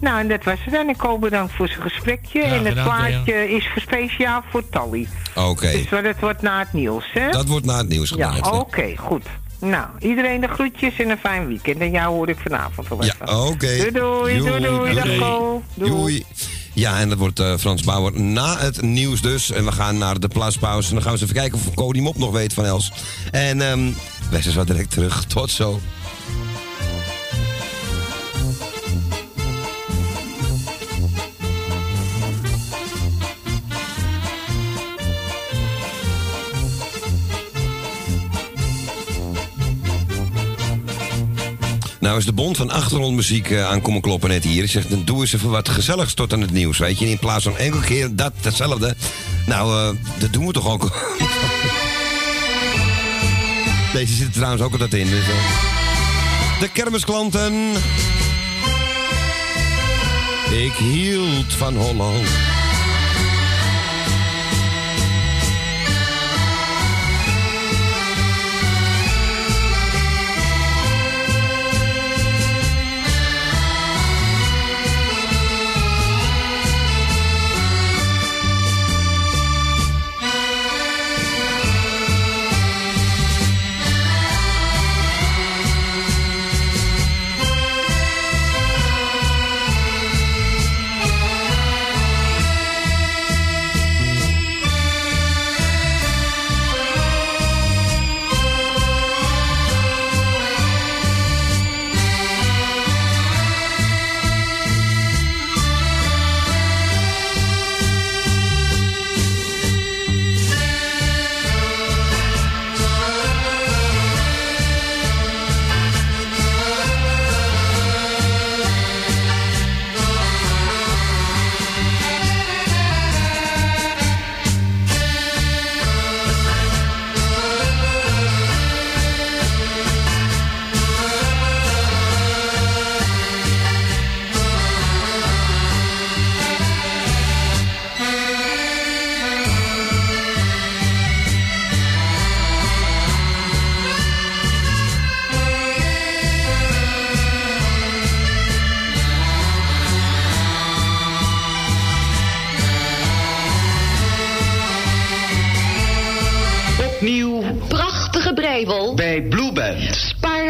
Nou, en dat was het dan. Ik hoop bedankt voor zijn gesprekje. En het plaatje is voor speciaal voor Tally. Oké. Dus het wordt na het nieuws, hè? Dat wordt na het nieuws Ja, gedaan. oké, goed. Nou, iedereen de groetjes en een fijn weekend. En jou hoor ik vanavond wel even. Ja, oké. Doei, doei, doei, doei. Ko. Doei. Doei. Ja, en dat wordt eh, Frans Bauer na het nieuws dus. En we gaan naar de plaaspauze. En dan gaan we eens even kijken of Cody Mop nog weet van Els. En ehm wij zijn zo direct terug. Tot zo. Nou is de bond van achtergrondmuziek eh, aan komen kloppen net hier. Ik zeg, dan doe eens even wat gezelligs tot aan het nieuws, weet je. In plaats van enkel keer dat, hetzelfde. Nou, eh, dat doen we toch ook. Deze zit er trouwens ook altijd in. Dus, eh. De kermisklanten. Ik hield van Holland.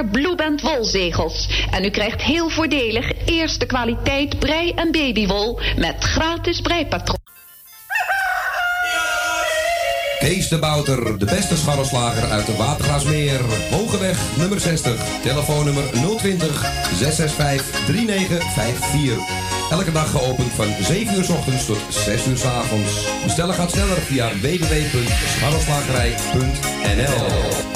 Blueband wolzegels. En u krijgt heel voordelig eerste kwaliteit brei- en babywol met gratis breipatroon. Kees de Bouter, de beste scharrelslager uit de Watergraasmeer. Hogeweg nummer 60, telefoonnummer 020 665 3954. Elke dag geopend van 7 uur s ochtends tot 6 uur s avonds. Bestellen gaat sneller via www.scharrelslagerij.nl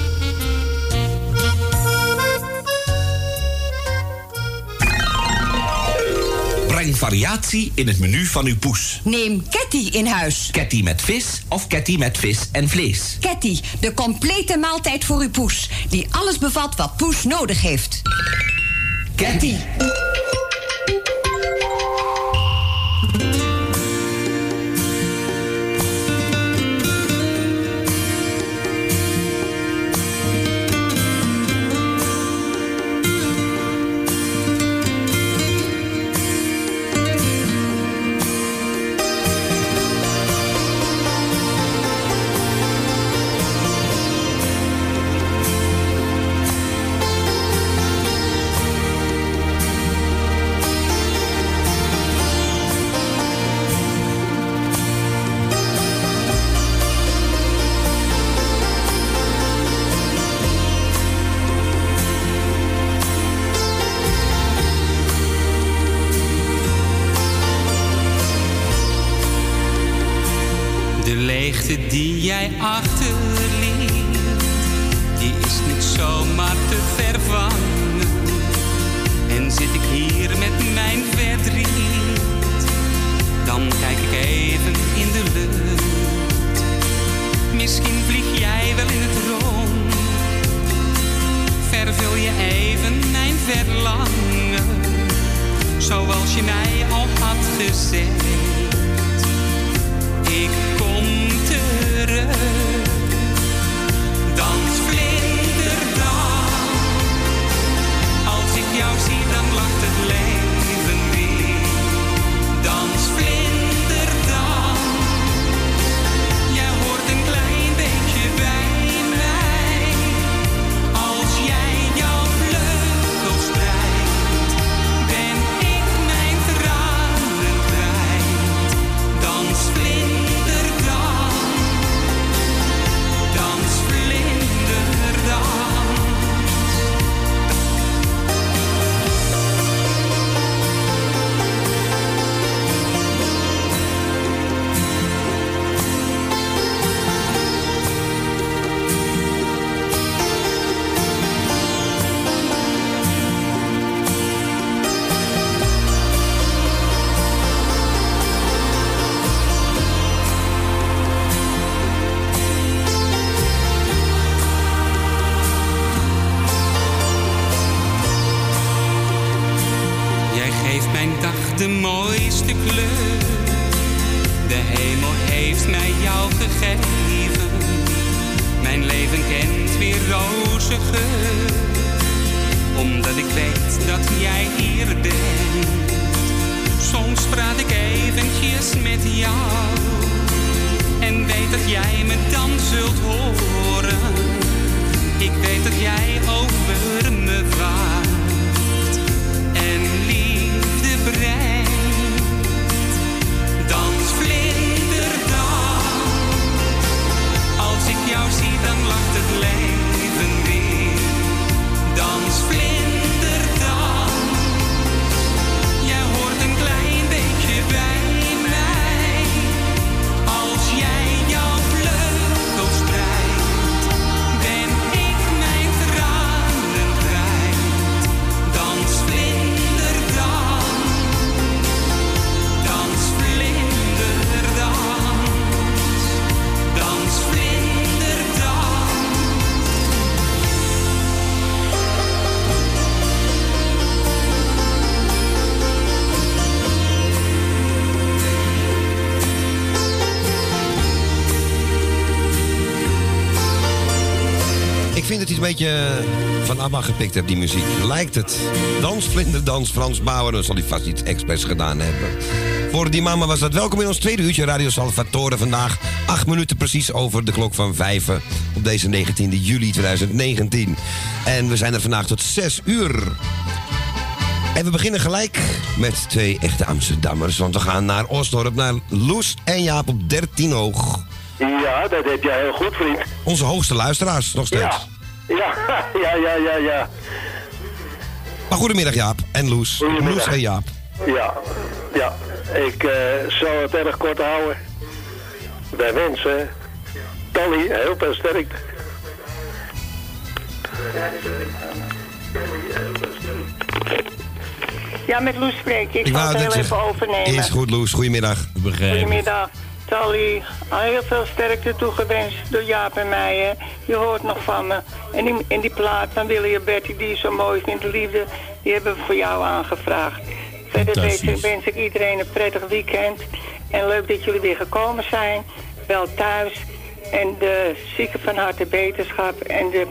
Variatie in het menu van uw poes. Neem Ketty in huis. Ketty met vis of Ketty met vis en vlees. Ketty, de complete maaltijd voor uw poes. Die alles bevat wat poes nodig heeft. Ketty. ABBA gepikt hebt, die muziek. Lijkt het. Dans, vlinderdans, Frans Bauer. Dan zal hij vast iets expres gedaan hebben. Voor die mama was dat welkom in ons tweede uurtje Radio Salvatore vandaag. Acht minuten precies over de klok van vijven op deze 19e juli 2019. En we zijn er vandaag tot zes uur. En we beginnen gelijk met twee echte Amsterdammers. Want we gaan naar Osdorp, naar Loes en Jaap op 13 hoog. Ja, dat heb jij heel goed, vriend. Onze hoogste luisteraars, nog steeds. Ja, ja, ja, ja, ja, ja. Maar goedemiddag Jaap en Loes. Goedemiddag. Loes en Jaap. Ja, ja. Ik eh, zal het erg kort houden. Wij wensen Tally heel veel sterkte. Ja, met Loes spreek ik. Ik zal het heel even zeggen, overnemen. Is goed Loes, goedemiddag. Goedemiddag. Tally, heel veel sterkte toegewenst door Jaap en mij. Hè. Je hoort nog van me. En die, en die plaat van Willy en Betty, die zo mooi vindt, liefde, die hebben we voor jou aangevraagd. Verder wens, wens ik iedereen een prettig weekend. En leuk dat jullie weer gekomen zijn. Wel thuis. En de zieke van harte beterschap. En, de,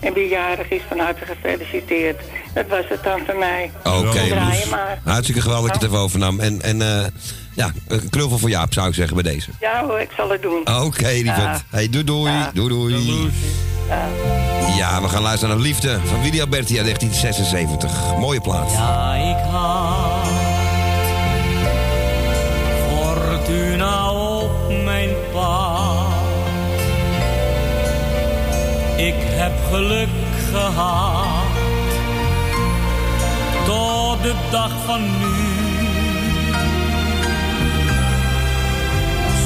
en wie jarig is van harte gefeliciteerd. Dat was het dan voor mij. Oké, maar. Hartstikke geweldig dat je het even overnam. En, en eh, ja, een knuffel voor Jaap zou ik zeggen bij deze. Ja hoor, ik zal het doen. Oké, lieverd. Ja. Hey, doei doei. Doei doei. Ja, we gaan luisteren naar Liefde van Willy Alberti uit 1976. Mooie plaat. Ja, ik had Fortuna op mijn pad. Ik heb geluk gehad de dag van nu.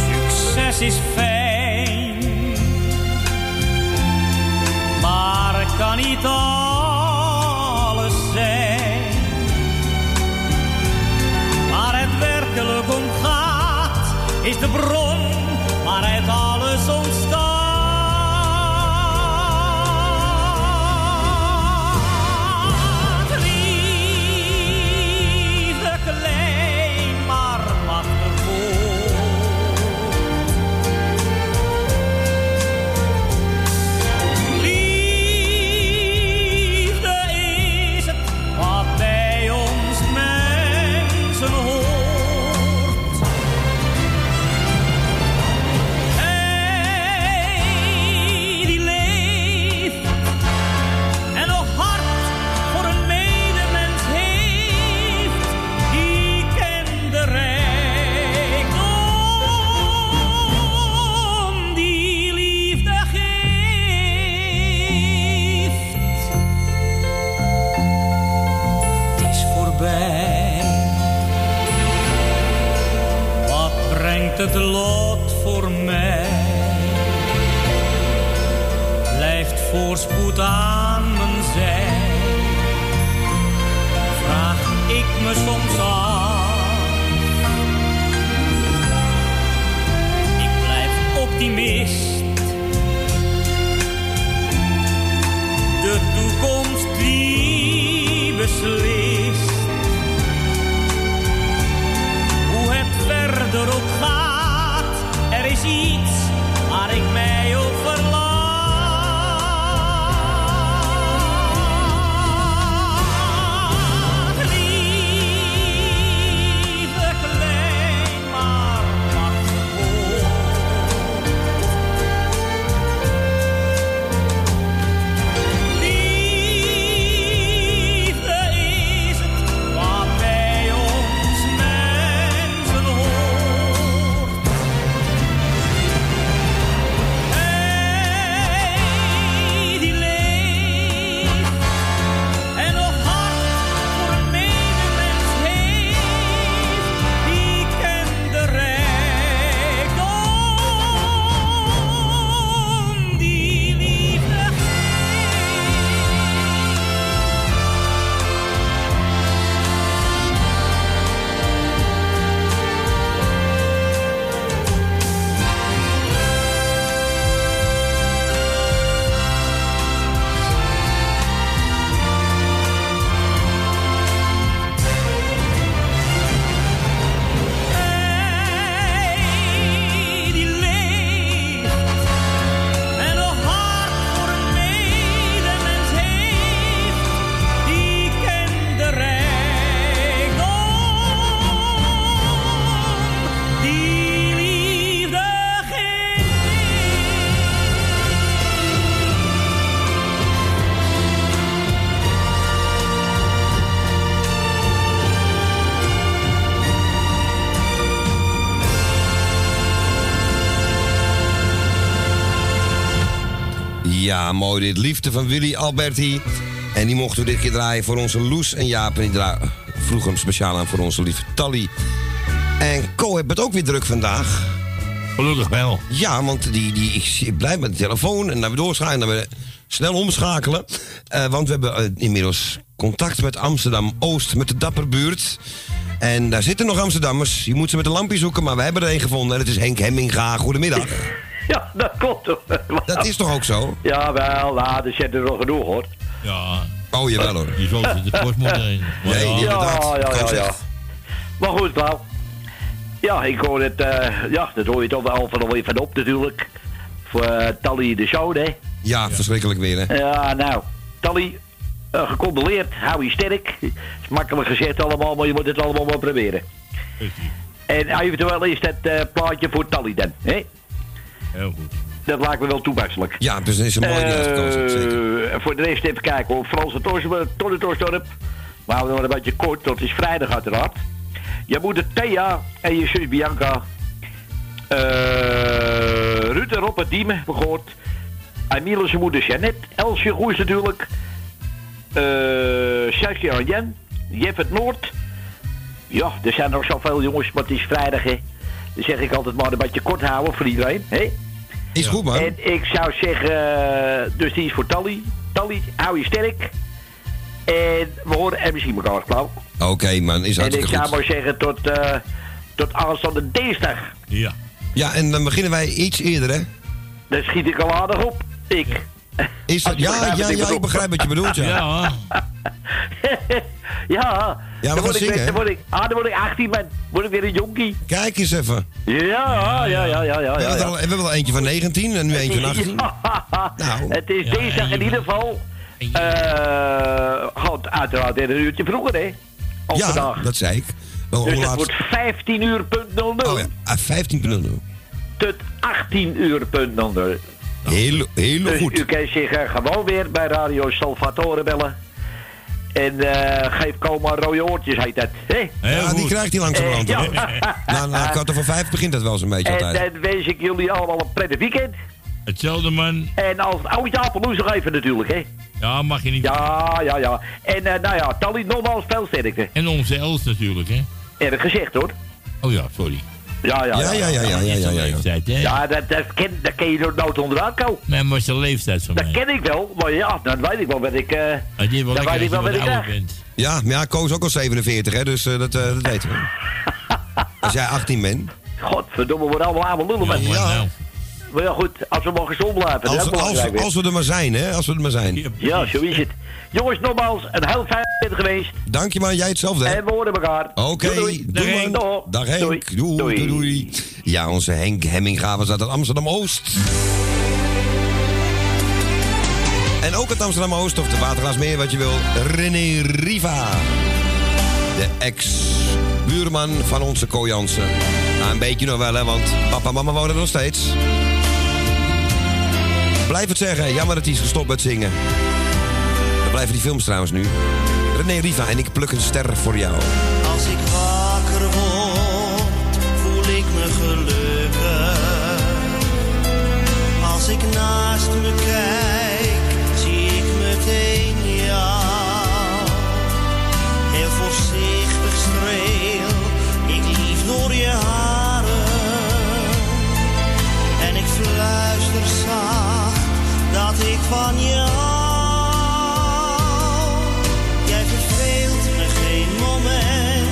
Succes is fijn, maar kan niet alles zijn. Waar het werkelijk om gaat, is de bron Ja, mooi dit. Liefde van Willy Alberti. En die mochten we dit keer draaien voor onze Loes en Jaap. En die vroeg hem speciaal aan voor onze lieve Tally. En Co heeft het ook weer druk vandaag. Gelukkig wel. Ja, want die, die, ik blijf met de telefoon en dan weer doorschakelen en dan weer snel omschakelen. Eh, want we hebben eh, inmiddels contact met Amsterdam-Oost, met de Dapperbuurt. En daar zitten nog Amsterdammers. Je moet ze met een lampje zoeken, maar we hebben er een gevonden. En het is Henk Hemminga. Goedemiddag. Ja, dat klopt toch. Dat is toch ook zo? Ja, wel, nou, er zit er nog genoeg hoor. Ja. Oh, jawel hoor. Je zou het de post moeten heen. Maar Nee, ja. Ja, ja, ja, ja. Maar goed, Paul. Ja, ik hoor het, eh, ja, dat hoor je toch wel van van op natuurlijk. Voor eh, Tally de show, hè. Ja, verschrikkelijk weer, hè? Ja, nou, Tally, eh, gecondoleerd, hou je sterk. is makkelijk gezegd allemaal, maar je moet het allemaal maar proberen. En eventueel is dat plaatje voor Tally dan, hè? Heel goed. Dat lijkt me wel toepasselijk. Ja, dus is een mooie uitgekozen, zeker. Eh, voor de rest even kijken hoor. Franse Torrentorsdorp. We houden nog een beetje kort, tot het is vrijdag uiteraard. Je moeder Thea en je zus Bianca. eh Ruud en Rob uit Diemen, gehoord. Emiele zijn moeder Jeannette. Elsje Goes natuurlijk. eh Saskia en Jen. Jeff het Noord. Ja, er zijn nog zoveel jongens, maar het is vrijdag hè. Dan zeg ik altijd maar een beetje kort houden voor iedereen. hè? Is goed, man. En ik zou zeggen, eh, dus die is voor Tally. Tally, hou je sterk. En we horen en zien elkaar, geloof ik. Oké, man. Is En ik zou goed. maar zeggen tot, eh tot aanstaande dinsdag. Ja. Ja, en dan beginnen wij iets eerder, hè? Dan schiet ik al aardig op. Ik. Is dat, ja, ja, ik ja, begrijp wat je bedoelt, ja. Ja. ja. we dan gaan word ik? Dan word ik, ah, dan word ik 18, man. Word ik weer een jonkie. Kijk eens even. Ja, ja, ja, ja, ja. We ja, hebben, ja. al, we hebben wel eentje van 19 en nu eentje van 18. Nou. Het is dinsdag in ieder geval. eh gaat uiteraard weer een uurtje vroeger, hè? Als Ja, dat zei ik. Wel, Dus laat? wordt 15 uur punt 00 Oh ja, ah, 15.00. tot 18 uur punt 00. Heel, heel Dus goed. u kan zich eh, gewoon weer bij Radio Salvatore bellen. En eh geef Koma rode oortjes, heet dat. Ja, die krijgt hij langzamerhand. Eh, hoor. ja. Na, na kwart over vijf begint dat wel zo'n beetje En altijd. dan wens ik jullie allemaal een prettig weekend. Hetzelfde man. En als het oudje Apelmoes nog even natuurlijk, hè? Ja, mag je niet. Ja, ja, ja. En eh, nou ja, Tally, nogmaals veel sterkte. En onze Els natuurlijk, hè? Erg gezegd, hoor. Oh ja, sorry. Ja, ja, Ja, ja, ja, ja, ja, ja, ja. Leeftijd, hè? Ja, dat, dat, ken, dat ken je door nood onderuit komen. Nee, maar de leeftijd van Dat mij. ken ik wel, maar ja, dan weet ik wel wat ik... eh die wel dan lekker weet ik wel wat ik krijg. Ja, maar ja, Koos ook al 47, hè, dus eh, dat, eh, dat weten we. Als jij 18 bent. Godverdomme, we worden allemaal oude lullen, man. Ja. Maar ja, goed, als we maar gezond blijven, dat is Als, ook als, als we er maar zijn, hè? Als we er maar zijn. Ja, zo is het. Jongens, nogmaals, een heel fijn weekend geweest. Dank je man, jij hetzelfde. hè? En we horen elkaar. Oké, Doei, doei, doei. Dag Henk. Doei. Doei, doei, Doei. doei. Ja, onze Henk Hemminga was uit Amsterdam-Oost. En ook uit Amsterdam-Oost, of de Watergraafsmeer, wat je wil. René Riva. De ex-buurman van onze Ko Jansen. Nou, een beetje nog wel, hè, want papa en mama wonen er nog steeds. Blijf het zeggen, jammer dat hij is gestopt met zingen. Dan blijven die films trouwens nu. René Riva en ik pluk een ster voor jou. Als ik wakker word, voel ik me gelukkig. Als ik naast me kijk, zie ik meteen jou. Heel voorzichtig streel ik lief door je haren. En ik fluister zacht dat ik van je hou. Jij verveelt me geen moment.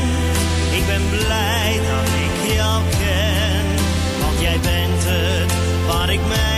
Ik ben blij dat ik jou ken. Want jij bent het waar ik mijn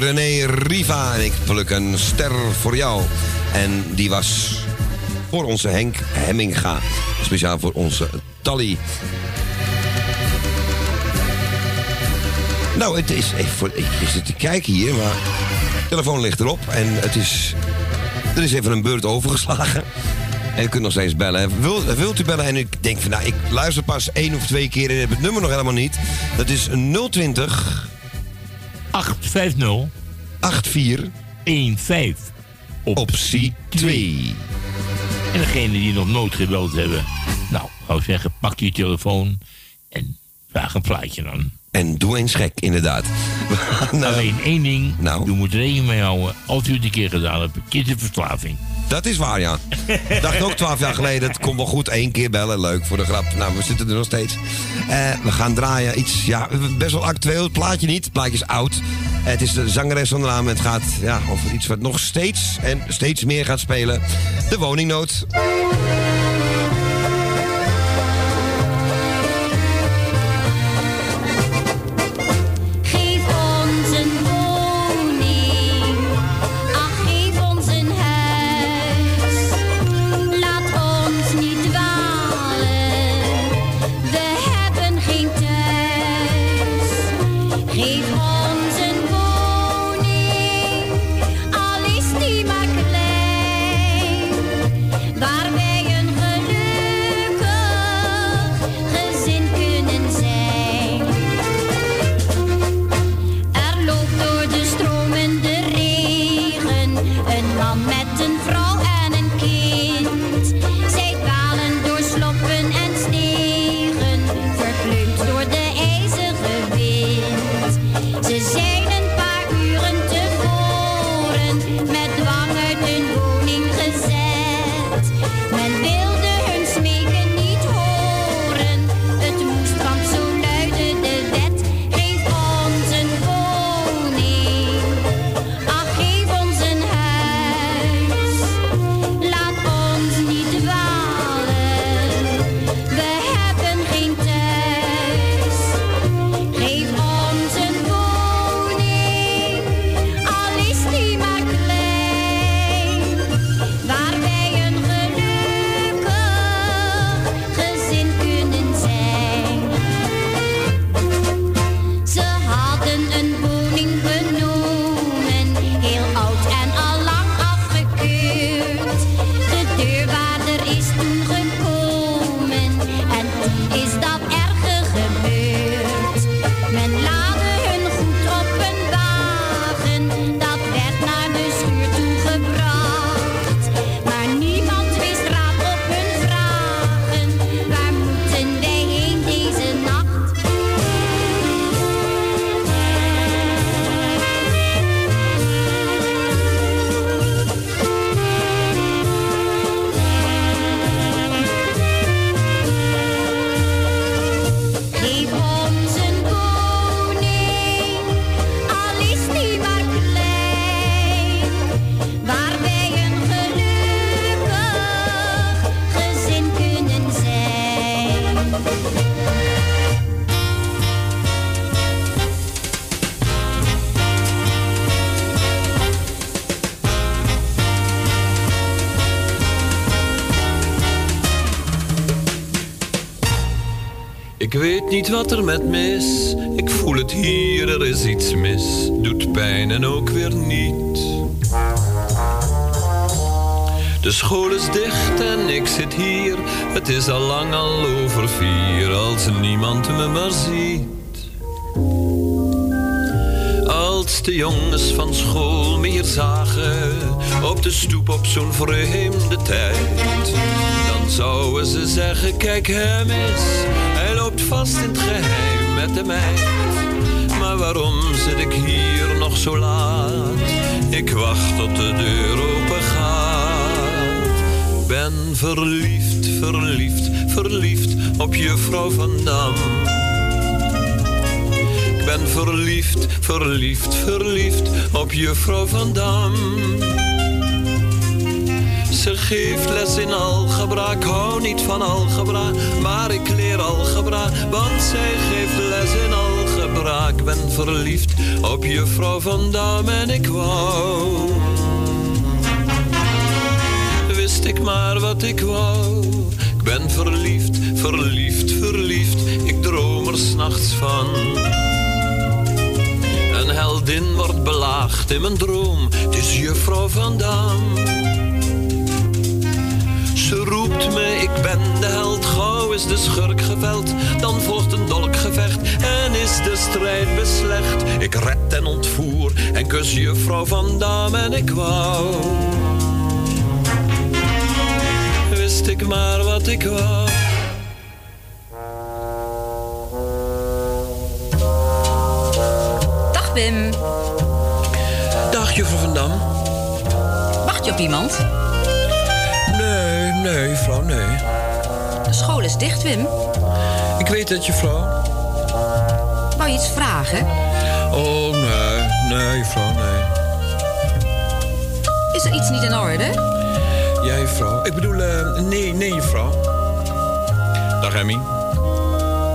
René Riva en ik pluk een ster voor jou. En die was voor onze Henk Hemminga. Speciaal voor onze Tally. Nou, het is even voor. Ik zit te kijken hier, maar. De telefoon ligt erop en het is. Er is even een beurt overgeslagen. En u kunt nog steeds bellen. Wilt, wilt u bellen en ik denk van nou, ik luister pas één of twee keer en heb het nummer nog helemaal niet. Dat is 020 850 84 15 optie 2. En degene die nog nooit gebeld hebben, nou, zou zeggen, pak je telefoon en vraag een plaatje dan. En doe eens gek, inderdaad. Alleen één ding, Nou. u moet rekening mee houden. Als u het een keer gedaan hebt, kinderverslaving. Dat is waar, ja. Dacht ook twaalf jaar geleden, het komt wel goed. één keer bellen, leuk voor de grap. Nou, we zitten er nog steeds. Eh, we gaan draaien iets, ja, best wel actueel. Het plaatje niet, het plaatje is oud. Het is de zangeres van de naam. Het gaat ja, over iets wat nog steeds en steeds meer gaat spelen. De woningnood. Hier, er is iets mis. Doet pijn en ook weer niet. De school is dicht en ik zit hier. Het is al lang al over vier als niemand me maar ziet. Als de jongens van school me hier zagen op de stoep op zo'n vreemde tijd, dan zouden ze zeggen: Kijk hem eens, hij loopt vast in het geheim met de meid. Waarom zit ik hier nog zo laat? Ik wacht tot de deur open gaat. Ben verliefd, verliefd, verliefd op juffrouw van Dam. Ik ben verliefd, verliefd, verliefd op juffrouw van Dam. Ze geeft les in algebra, ik hou niet van algebra, maar ik leer algebra, want zij geeft les in algebra. Gebraak. Ben verliefd op juffrouw Van Dam en ik wou. Wist ik maar wat ik wou. Ik ben verliefd, verliefd, verliefd. Ik droom er s'nachts van. Een heldin wordt belaagd in mijn droom. Het is juffrouw Van Dam. Ze roept me, ik ben de held. Gauw is de schurk geveld. Dan volgt een dolkgevecht en is de strijd beslecht. Ik red en ontvoer en kus juffrouw Van Dam en ik wou. Wist ik maar wat ik wou. Dag Wim. Dag juffrouw Van Dam. Wacht je op iemand? Nee, juffrouw, nee. De school is dicht, Wim. Ik weet het, juffrouw. Wou je iets vragen? Oh, nee, nee, juffrouw, nee. Is er iets niet in orde? Ja, juffrouw. Ik bedoel, eh, nee, nee, juffrouw. Dag, Emmy.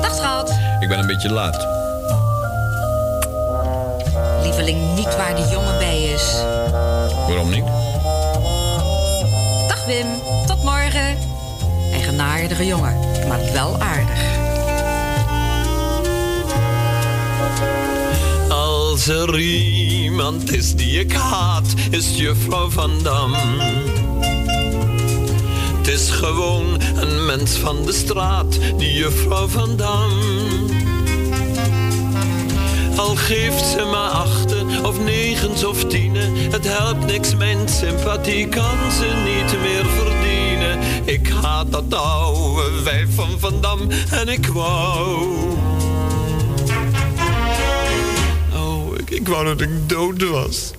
Dag schat. Ik ben een beetje laat. Lieveling, niet waar die jongen bij is. Waarom niet? Wim, tot morgen. Eigenaardige jongen, maar wel aardig. Als er iemand is die ik haat, is juffrouw Van Dam. Het is gewoon een mens van de straat, die juffrouw Van Dam. Al geeft ze me achten of negens of tienen, het helpt niks, mijn sympathie kan ze niet meer verdienen. Ik haat dat oude wijf van Van Dam en ik wou. Oh, ik, ik wou dat ik dood was.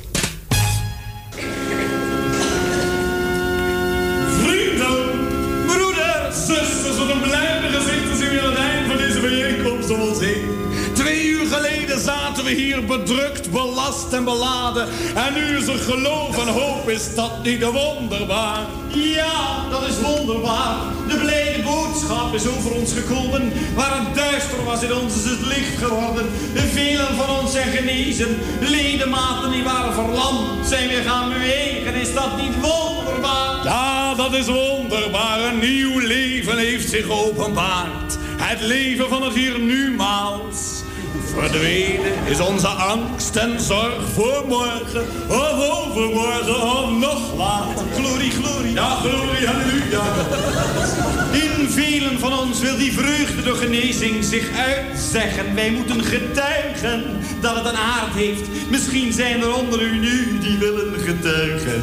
We hier bedrukt, belast en beladen. En nu is er geloof en hoop, is dat niet wonderbaar? Ja, dat is wonderbaar. De blijde boodschap is over ons gekomen. Waar het duister was in ons is het licht geworden. Velen van ons zijn genezen. Ledematen die waren verlamd zijn weer gaan bewegen. Is dat niet wonderbaar? Ja, dat is wonderbaar. Een nieuw leven heeft zich openbaard. Het leven van het hier nu maals. Verdwenen is onze angst en zorg voor morgen, of overmorgen, of nog later. Glorie, glorie. Ja, glorie, halleluja. In velen van ons wil die vreugde door genezing zich uitzeggen. Wij moeten getuigen dat het een aard heeft. Misschien zijn er onder u nu die willen getuigen.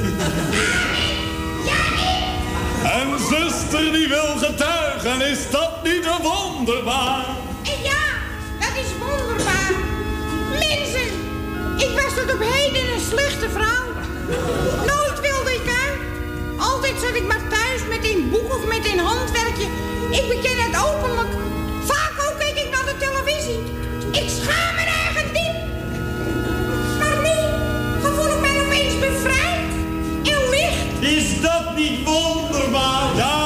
Een zuster die wil getuigen, is dat niet een wonderbaar? Ik was tot op heden een slechte vrouw. Nooit wilde ik uit. Altijd zat ik maar thuis met een boek of met een handwerkje. Ik beken het openlijk. Vaak ook keek ik naar de televisie. Ik schaam me eigen diep. Maar nu gevoel ik mij opeens bevrijd en licht. Is dat niet wonderbaar? Ja,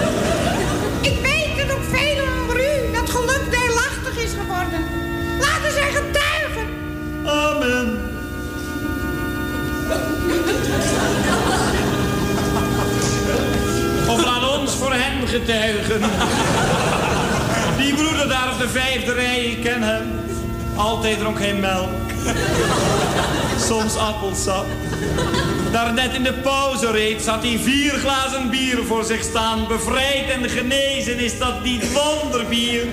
Ik weet dat ook velen onder u dat geluk deelachtig is geworden. Laten zij getuigen. Amen. Of laat ons voor hen getuigen. Die broeder daar op de vijfde rij, ik ken hem. Altijd dronk hij melk. Soms appelsap. Daarnet in de pauze reeds had hij vier glazen bier voor zich staan. Bevrijd en genezen, is dat niet wonderbier?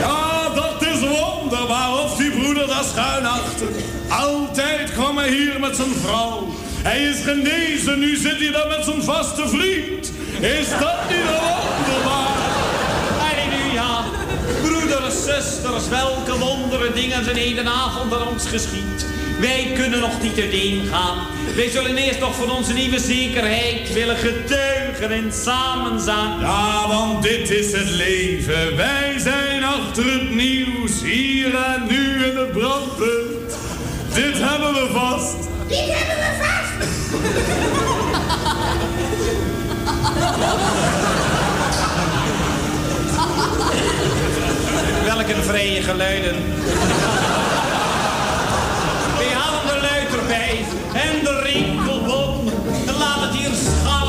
Ja, dat is wonderbaar of die broeder daar schuin achter. Altijd kwam hij hier met zijn vrouw. Hij is genezen, nu zit hij daar met zijn vaste vriend. Is dat niet wonderbaar? Nu ja. Broeders, zusters, welke wonderen dingen zijn hedenavond aan ons geschied. Wij kunnen nog niet erin gaan. Wij zullen eerst nog van onze nieuwe zekerheid willen getuigen en samen zijn. Ja, want dit is het leven. Wij zijn achter het nieuws, hier en nu in de brandpunt. Dit hebben we vast. Dit hebben we vast. Welke vrije geluiden en de rinkel. Laat het hier schaam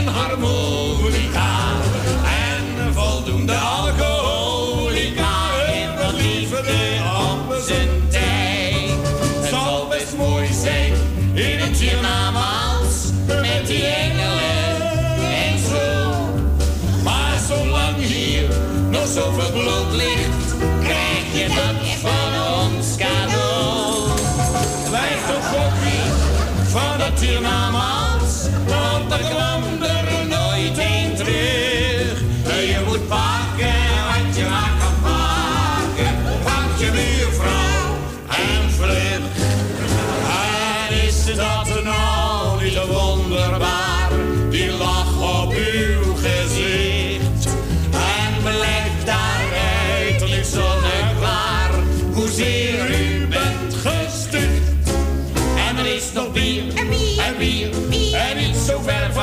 en harmoni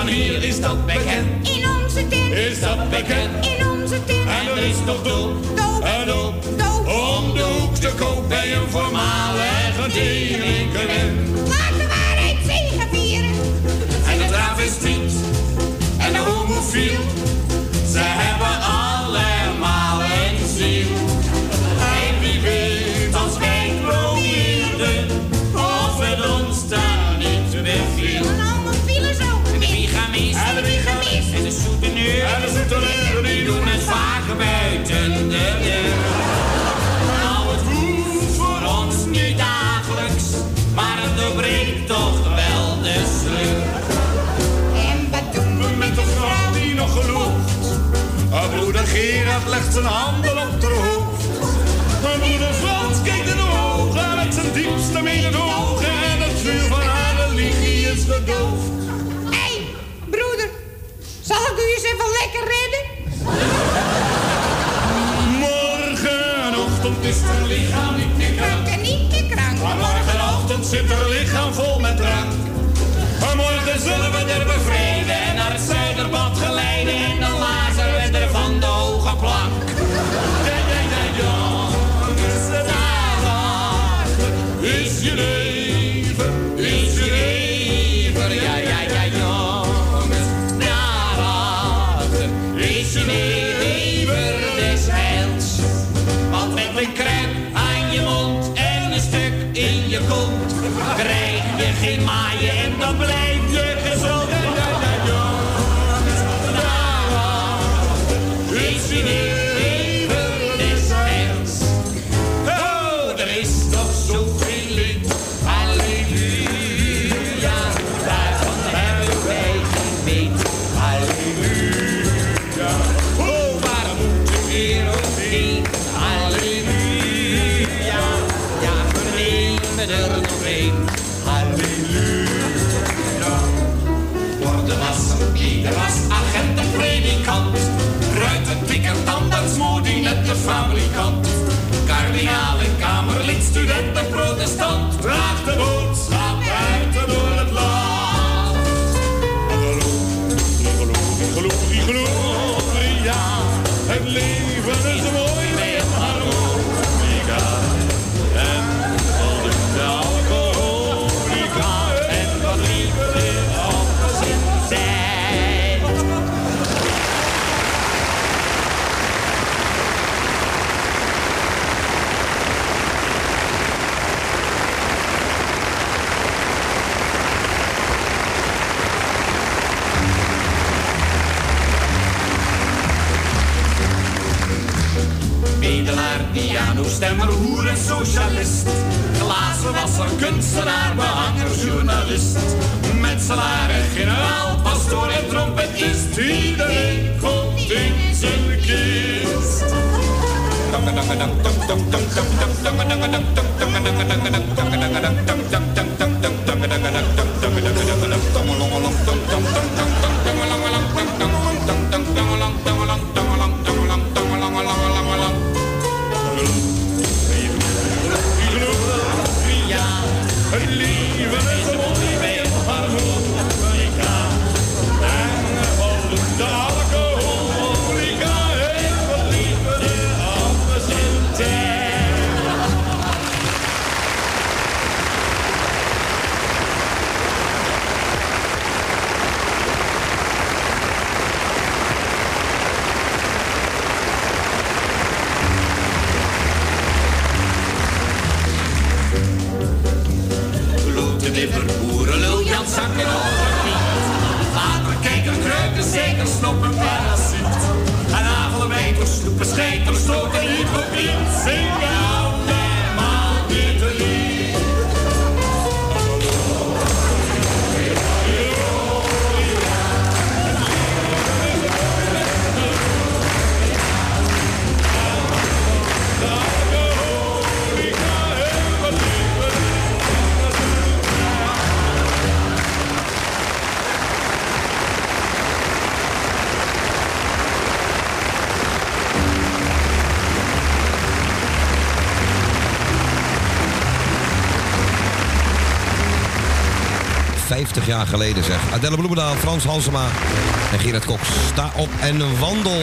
Hier is dat bekend. In onze tent is dat bekend. In onze tent. En er is nog doop, doop, doop, om de hoek te koop bij een voormalige tegelinkerwin. Laten we het zingen vieren. En het raam is tien. stuntelen, die doen het vaak buiten de deur. Nou, het hoeft voor ons niet dagelijks, maar het brengt toch wel de sleur. En wat doen we met de vrouw die nog gelooft? Broeder Gerard legt zijn handen op de doe je eens even lekker rennen. Morgenochtend is het lichaam niet meer krank. En niet meer krank. Maar morgenochtend zit er lichaam vol met drank. Maar morgen zullen we er bevreden. Jaar geleden zeg. Adelle Bloemendaal, Frans Halsema en Gerard Cox. Sta op en wandel.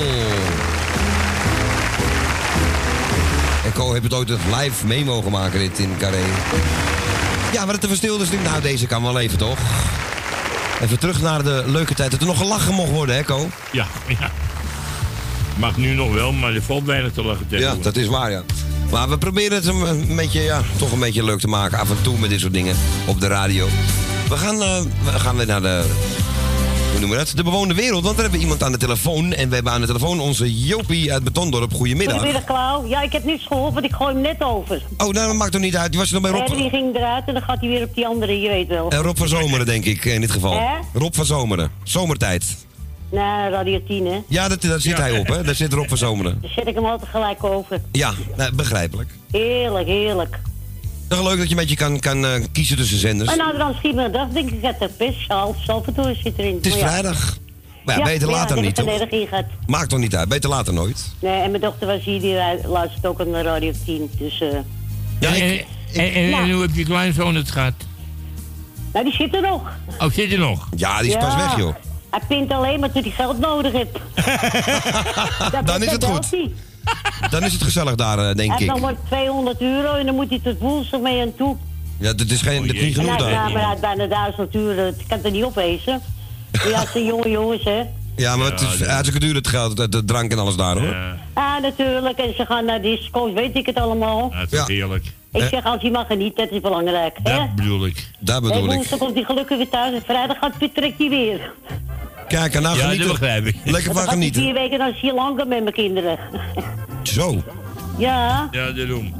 En Co heeft het ooit live mee mogen maken, dit in Carré. Ja, maar het te verstilde stuk. Nou, deze kan wel even, toch? Even terug naar de leuke tijd. Dat er nog gelachen mocht worden, hè, Co? Ja, ja. Mag nu nog wel, maar er valt weinig te lachen tegen. Ja, dat is waar, ja. Maar we proberen het een beetje, ja, toch een beetje leuk te maken. Af en toe met dit soort dingen op de radio. We gaan, eh, we gaan weer naar de, hoe noemen we dat? De bewoonde wereld. Want daar hebben we iemand aan de telefoon. En we hebben aan de telefoon onze Jopie uit Betondorp. Goedemiddag. Goedemiddag, Klauw. Ja, ik heb niets gehoord, want ik gooi hem net over. Oh, nou, dat maakt toch niet uit. Die was er nog bij Rob, Erwin ging eruit en dan gaat hij weer op die andere, je weet wel. eh, Rob van Zomeren, denk ik, in dit geval. Hè? Rob van Zomeren. Zomertijd. Nee, Radio 10, hè. Ja, dat, daar zit hij op, hè? Daar zit Rob van Zomeren. Daar zet ik hem altijd gelijk over. Ja, nou, begrijpelijk. Heerlijk, heerlijk. Toch leuk dat je een beetje kan, kan eh, kiezen tussen zenders. En nou, dan schiet me dag, denk ik, dat er speciaal Salvatore zit erin. Het is Maar ja. vrijdag. Maar ja, beter maar later ja, niet, dat toch? ik. Maakt toch niet uit. Beter later nooit. Nee, en mijn dochter was hier, die luistert ook aan de Radio 10. Dus, eh Ja, en, en, en, Ja. en hoe heb je kleinzoon het gehad? nou, die zit er nog. Oh, zit er nog? Ja, die is pas weg, joh. Hij pint alleen maar toen hij geld nodig heeft. Dat- Dan is dat het goed. Dan is het gezellig daar, eh, denk heeft ik. nog maar 200 euro en dan moet hij tot woensdag mee aan toe. Ja, dat is, geen, dat is niet En genoeg hij, ja, daar. maar hij heeft bijna 1000 euro, dat kan er niet opwezen. Ja, het zijn jonge jongens, hè. Ja, maar het is hartstikke duur het geld, de, drank en alles daar, hoor. Ah, natuurlijk. En ze gaan naar disco's, weet ik het allemaal. Dat is heerlijk. Ik zeg, als hij mag genieten, dat is belangrijk, hè. Dat bedoel ik. Dat bedoel ik. woensdag komt hij gelukkig weer thuis en vrijdag gaat hij trekt hij weer. Kijk, en nou Ja, dat genieten. begrijp ik. Lekker Dan van genieten. vier weken naar Sri Lanka met mijn kinderen. Zo. ja, Ja, daarom.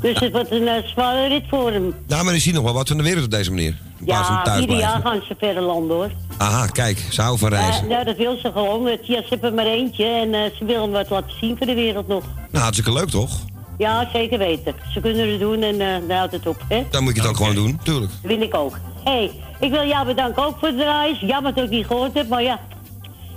dus het wordt een eh, zware rit voor hem. Ja, maar je ziet nog wel wat van de wereld op deze manier. In van Ja, thuis ieder jaar gaan ze verder landen, hoor. Aha, kijk, ze houden van reizen. Ja, nou, dat wil ze gewoon. Ja, ze hebben maar eentje en eh, ze willen wat laten zien voor de wereld nog. Nou, hartstikke leuk, toch? Ja, zeker weten. Ze kunnen het doen en eh daar houdt het op, hè? Dan moet je het ook gewoon doen, tuurlijk. Dat vind ik ook. Hé, hey, ik wil jou bedanken ook voor het draaien. Jammer dat ik niet gehoord heb, maar ja,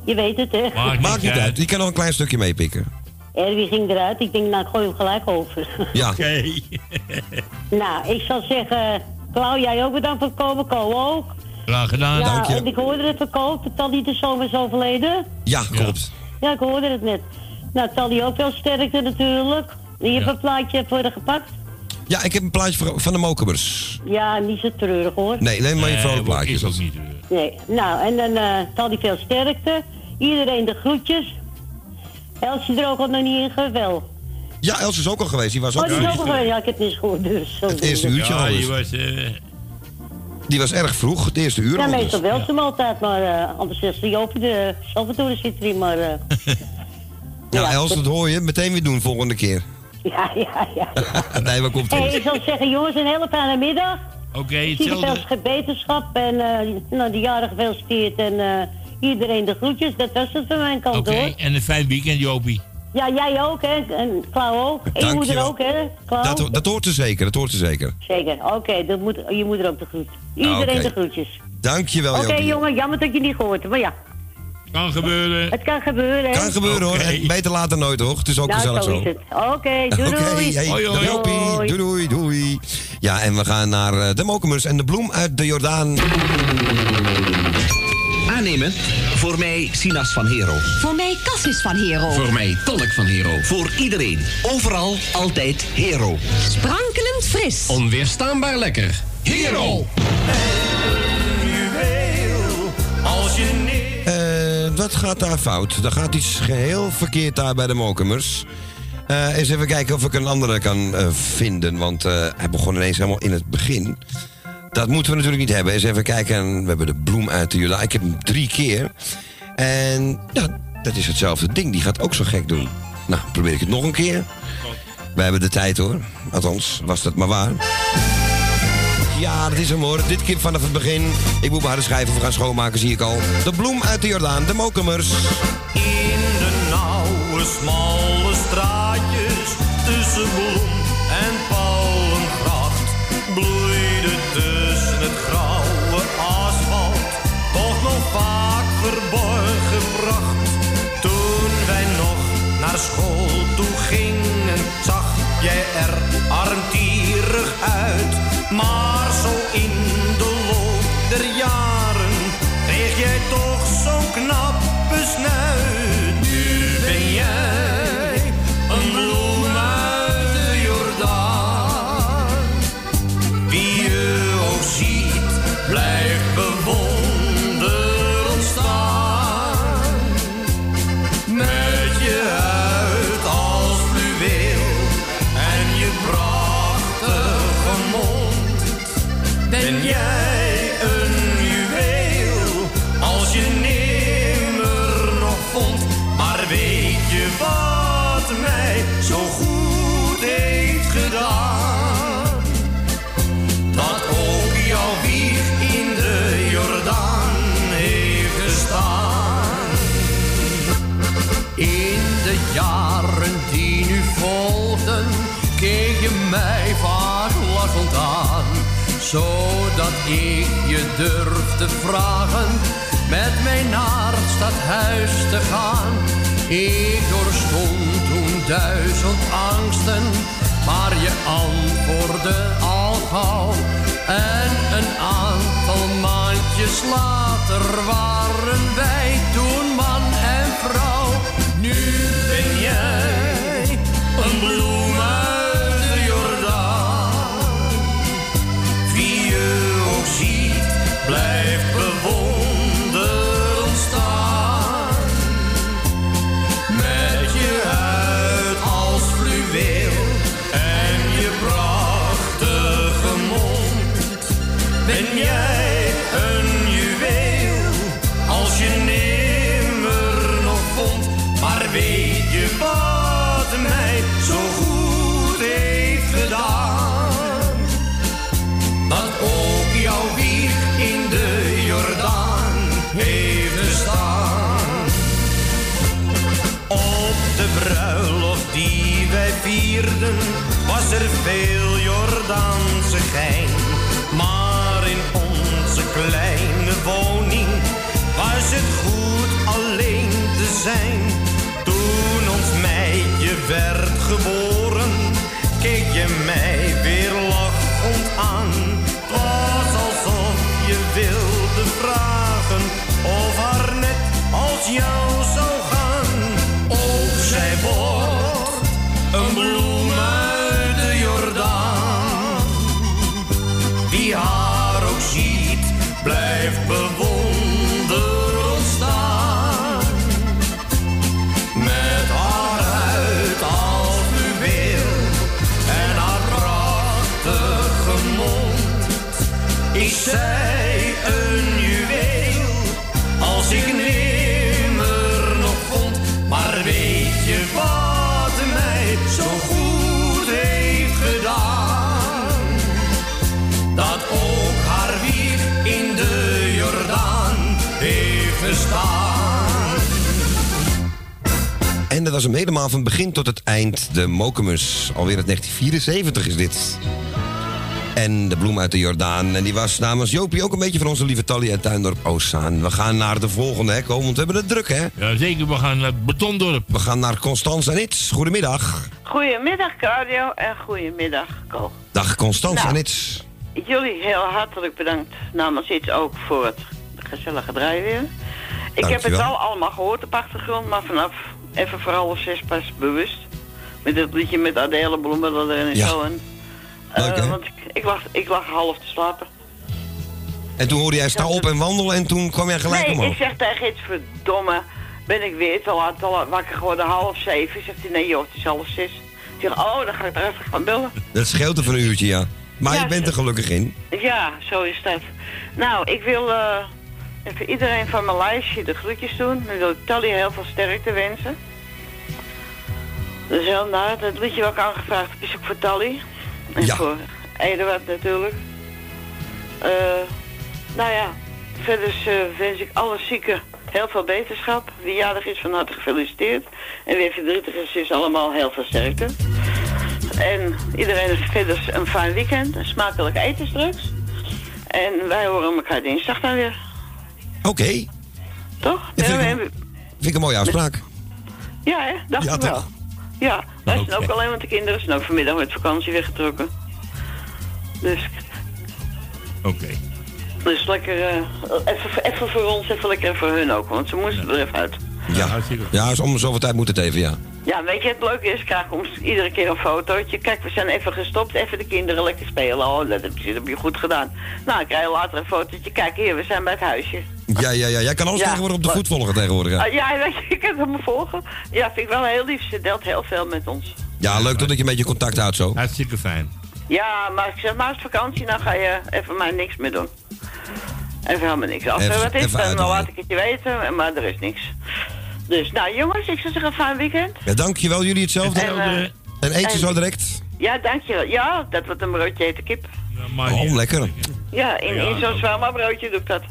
je weet het, hè? Maakt niet uit, je kan nog een klein stukje meepikken. Erwin ging eruit. Ik denk, nou, ik gooi hem gelijk over. Ja. nou, ik zal zeggen, Klauw, jij ook bedankt voor het komen. Ko ook. Graag gedaan. ja, en ik hoorde het van Ko, dat Tally de zomer is overleden. Ja, klopt. Ja, ik hoorde het net. Nou, Tally ook wel sterkte natuurlijk. Je hebt Ja. een plaatje voor de gepakt. Ja, ik heb een plaatje van de Mokerbers. Ja, niet zo treurig hoor. Nee, nee, maar je vrolijk plaatje. is ook niet. Nee, nou, en dan eh Tally veel sterkte. Iedereen de groetjes. Elsie er ook al nog niet in geweest, wel. Ja, Els is ook al geweest. Die was ook Oh, die is ook al geweest. Ja, ik heb niet eens gehoord, dus. Het eerste uurtje Ja, al die was... eh, Die was erg vroeg, het eerste uur Ja, al dus. meestal wel ze altijd, maar eh anders is die open de Salvatore zit erin, maar... eh Ja, Ja, Els, dat- dat hoor je. Meteen weer doen volgende keer. Ja, ja, ja. nee, komt Hey, ik zal zeggen, jongens, een hele fijne middag. Oké, je hetzelfde. veel beterschap en eh nou, de jaren gefeliciteerd en eh, iedereen de groetjes. Dat was het van mijn kant Oké, hoor. en een fijn weekend, Jopie. Ja, jij ook hè, en Klauw ook. En je moeder ook hè, Klauw? Dat, dat hoort er zeker, dat hoort er zeker. Zeker, oké, dat moet je moeder ook de groet. Iedereen Oké. de groetjes. Dankjewel, Oké jongen, jammer dat je niet gehoord hebt, maar ja. Kan gebeuren. Het kan gebeuren. Kan gebeuren hoor. En Beter later nooit toch? Het is ook nou, gezellig zo zo. is het. Oké, doei Oké, doei. hey, dag Jopie. Doei, doei, doei. Ja, en we gaan naar eh, de Mokumers en de bloem uit de Jordaan. Aannemen. Voor mij Sinas van Hero. Voor mij Cassis van Hero. Voor mij Tonic van Hero. Voor iedereen. Overal. Altijd Hero. Sprankelend fris. Onweerstaanbaar lekker. Hero. Als je neer... Wat gaat daar fout? Er gaat iets geheel verkeerd daar bij de Mokumers. Eh eens even kijken of ik een andere kan eh, vinden. Want eh, hij begon ineens helemaal in het begin. Dat moeten we natuurlijk niet hebben. Eens even kijken. We hebben de bloem uit de Jordaan. Ik heb hem drie keer. En ja, dat is hetzelfde ding. Die gaat ook zo gek doen. Nou, probeer ik het nog een keer. We hebben de tijd hoor. Althans, was dat maar waar. Ja, dat is hem hoor. Dit keer vanaf het begin. Ik moet maar de schijven voor gaan schoonmaken, zie ik al. De bloem uit de Jordaan, de Mokumers. In de nauwe, smalle straatjes tussen bloem en palmgracht bloeide tussen het grauwe asfalt toch nog vaak verborgen pracht. Toen wij nog naar school toe ik je durfde vragen met mij naar het stadhuis te gaan. Ik doorstond toen duizend angsten, maar je antwoordde al gauw. En een aantal maandjes later waren wij toen man en vrouw. Nu ben jij was er veel Jordaanse gein. Maar in onze kleine woning was het goed alleen te zijn. Toen ons meidje werd geboren, keek je mij weer lachend aan. Het was alsof je wilde vragen of haar net als jou zou gaan. Ook zij wordt een bloem dat was hem helemaal van begin tot het eind. De Mokemus. Alweer uit 1974 is dit. En de bloem uit de Jordaan. En die was namens Jopie ook een beetje van onze lieve Tally uit Tuindorp Oostzaan. We gaan naar de volgende hek, want we hebben het druk, hè? Ja, zeker. We gaan naar Betondorp. We gaan naar Constance en Its. Goedemiddag. Goedemiddag Claudio en goedemiddag Co. Dag Constance Nou. en Its. Jullie heel hartelijk bedankt namens iets ook voor het gezellige draaien weer. Ik heb het wel allemaal gehoord op achtergrond, maar vanaf even voor half zes pas bewust. Met het liedje met Adele Bloemen erin en Ja. zo. En, Leuk, eh, hè? Want ik, ik, lag, ik lag half te slapen. En toen hoorde jij sta op en wandelen en toen kwam jij gelijk nee, omhoog. ik zeg tegen iets verdomme, ben ik weer te laat, te laat wakker geworden, half zeven. Zegt hij, nee joh, het is half zes. Ik zeg, oh, dan ga ik er even gaan bellen. Dat scheelt er van een uurtje, ja. Maar Ja, je bent er gelukkig in. Ja, zo is dat. Nou, ik wil even iedereen van mijn lijstje de groetjes doen. Dan wil ik Tally heel veel sterkte wensen. Dus heel nou, dat liedje wat ik aangevraagd heb is ook voor Tally. En Ja. voor Eduard natuurlijk. Eh, nou ja, verder eh, wens ik alle zieken heel veel beterschap. Wie jarig is, van harte gefeliciteerd. En wie verdrietig is, is allemaal heel veel sterkte. En iedereen verder een fijn weekend. Een smakelijk eten straks. En wij horen elkaar dinsdag dan weer. Oké, Toch? Dat vind ik we- vind ik een mooie afspraak. ja hè? Dacht Ja, ik wel. toch? Ja, wij zijn Oké. ook alleen, want de kinderen zijn ook vanmiddag met vakantie weggetrokken. Dus, Oké. dus lekker, eh, even, even voor ons, even lekker voor hun ook, want ze moesten er even uit. Ja, ja is om zoveel tijd moet het even, ja. Ja, weet je, het leuke is, ik krijg ons iedere keer een fotootje. Kijk, we zijn even gestopt, even de kinderen lekker spelen. Oh, dat heb je, dat heb je goed gedaan. Nou, ik krijg je later een fotootje. Kijk, hier, we zijn bij het huisje. Ja, ja, ja. Jij kan alles Ja, tegenwoordig op de voet volgen tegenwoordig. Ja, Ah, ja, weet je, ik heb hem volgen. Ja, vind ik wel heel lief. Ze deelt heel veel met ons. ja leuk dat je een beetje contact houdt zo. Hartstikke fijn. Ja, maar ik zeg maar, als vakantie, dan ga je even maar niks meer doen. Even helemaal niks. Als er wat is, dan uitwaaien. laat ik het je weten, maar er is niks. Dus, nou jongens, ik zou zeggen, fijn weekend. Ja, dankjewel. Jullie hetzelfde. En, eh, en eet je en- zo direct? Ja, dankjewel. Ja, dat wordt een broodje eten kip. Oh, lekker. Ja, in, in zo'n zwaar broodje doe ik dat.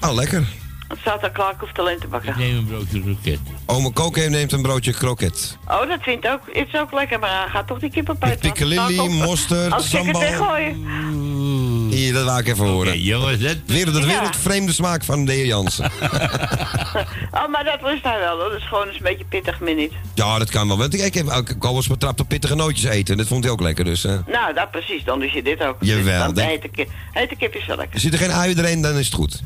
Oh, lekker. Het staat al klaar, ik hoef het alleen te bakken. Neem een broodje roket. Ome Koke neemt een broodje kroket. Oh, dat vindt ook. Het is ook lekker, maar hij gaat toch die kippenpijt Met piccalilli, mosterd, Als ik het sambal. weggooien. Hier, dat wou ik even horen. jongens, dat... Weer de Ja. wereldvreemde smaak van de heer Jansen. Oh, maar dat lust hij wel. hoor. Dat is gewoon eens een beetje pittig, maar niet. ja, dat kan wel. Want ik, ik heb ook al eens betrapt op pittige nootjes eten. Dat vond hij ook lekker, dus... eh. Nou, dat precies. Dan doe je dit ook. Jawel, Dan denk- hete kip, hete kip is wel lekker. Zit er geen ui erin, dan is het goed.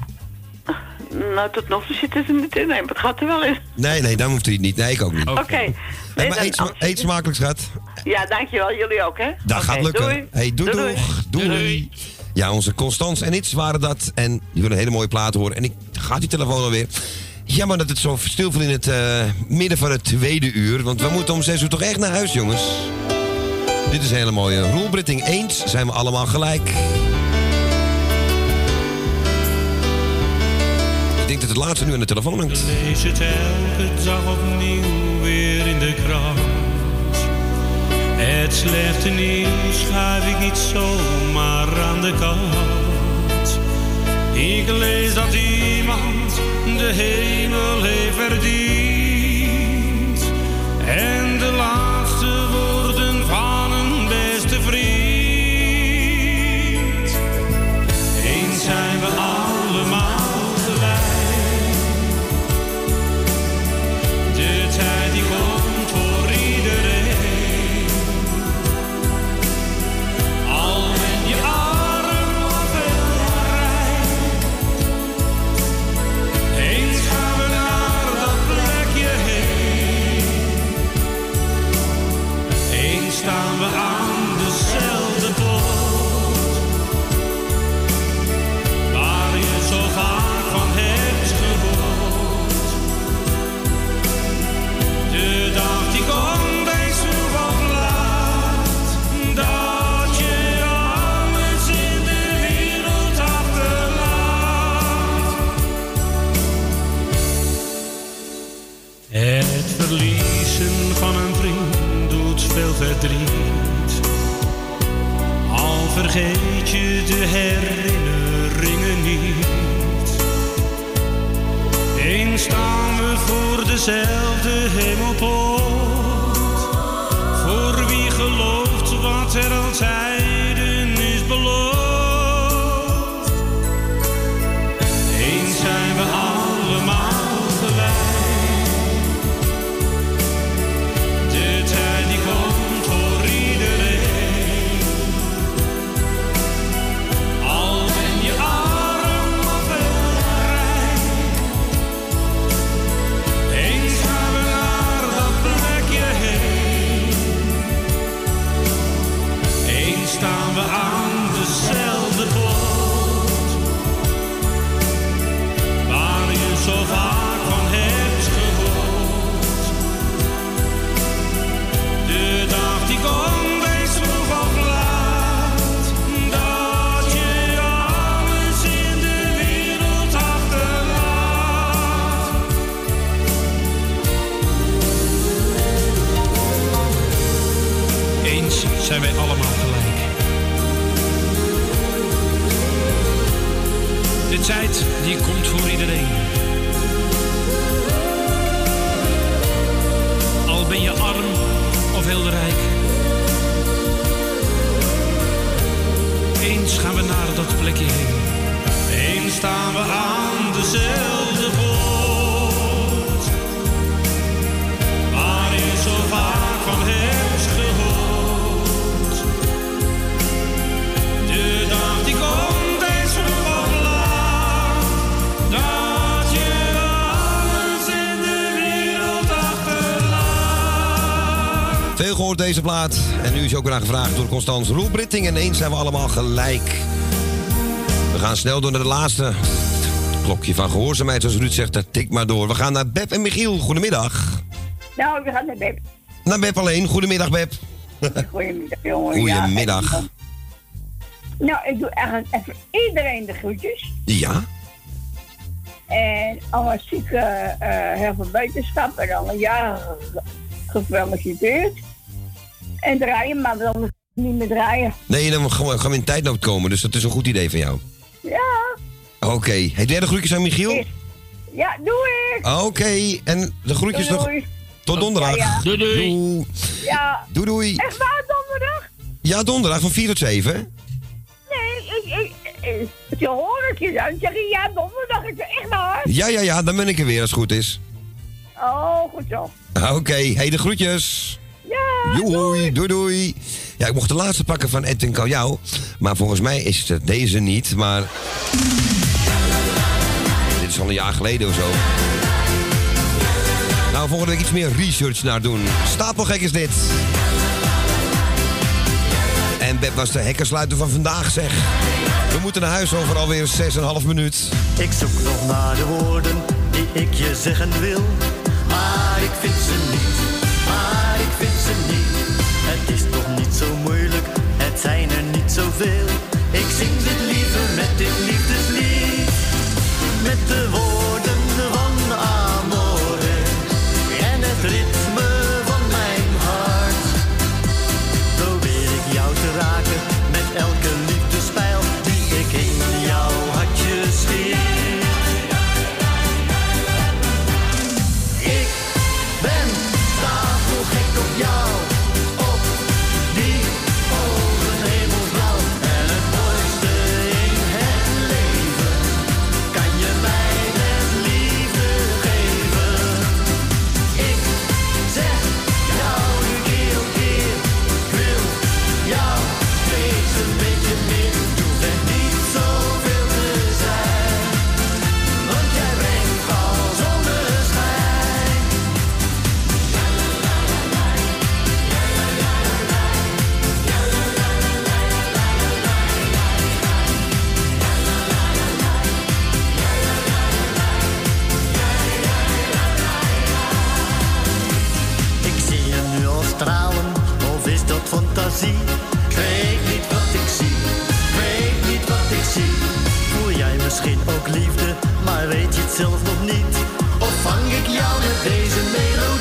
Nou, tot nog toe zit het er niet in. Nee, maar het gaat er wel in. Nee, nee, dan hoeft hij het niet. Nee, ik ook niet. Oké. Nee, Nee, maar dan- eet, sma- eet smakelijk, schat. Ja, dankjewel. Jullie ook, hè? Dat gaat lukken. Doei. Hey, doei, Doei, doei. Doei. Ja, onze Constans en iets waren dat. En die willen een hele mooie plaat horen. En ik gaat die telefoon alweer. Jammer dat het zo stil viel in het eh, midden van het tweede uur. Want we moeten om zes uur toch echt naar huis, jongens. Dit is een hele mooie. Roel Britting eens zijn we allemaal gelijk. Ik denk dat het laatste nu aan de telefoon hangt. Lees het dag opnieuw weer in de krant. Het slechte nieuws schuif ik niet zomaar aan de kant. Ik lees dat iemand de hemel heeft verdiend. En de laatste deze plaat. En nu is ook weer aangevraagd door Constans Roel Britting. En eens zijn we allemaal gelijk. We gaan snel door naar de laatste. Klokje van gehoorzaamheid, zoals Ruud zegt, dat tikt maar door. We gaan naar Beb en Michiel. Goedemiddag. Nou, we gaan naar Beb. Naar Beb alleen. Goedemiddag, Beb. Goedemiddag, jongen. Goedemiddag. Ja, nou, ik doe eigenlijk even iedereen de groetjes. Ja? En alle zieke eh heel veel wetenschap en alle jaren gefeliciteerd. En draaien, maar dan niet meer draaien. Nee, dan gaan we, gaan we in tijdnood komen, dus dat is een goed idee van jou. Ja, Oké. Hey, derde groetjes aan Michiel? ja, doe ik. Oké. En de groetjes Doei, nog doei. tot donderdag. Ja, ja. Doei, doei. Ja. Doei, doei. Echt waar, donderdag? Ja, donderdag van 4 tot 7. hè? Nee, ik, ik, ik, je hoor ik je dan zeggen, ja, donderdag is het echt waar. Ja, ja, ja, dan ben ik er weer als het goed is. Oh, goed zo. Oké, hey, de groetjes. Doei. Doei, doei. Ja, ik mocht de laatste pakken van Edwin Kaljau. Maar volgens mij is het deze niet, maar... Dit is al een jaar geleden of zo. Nou, volgende week iets meer research naar doen. Stapelgek is dit. En Beb was de hekkersluiter van vandaag, zeg. We moeten naar huis over alweer 6,5 minuut. Ik zoek nog naar de woorden die ik je zeggen wil. Maar ik vind ze niet, zoveel. Ik zing dit liever met dit liefdeslied. Zelf nog niet? Of vang ik jou met deze melodie?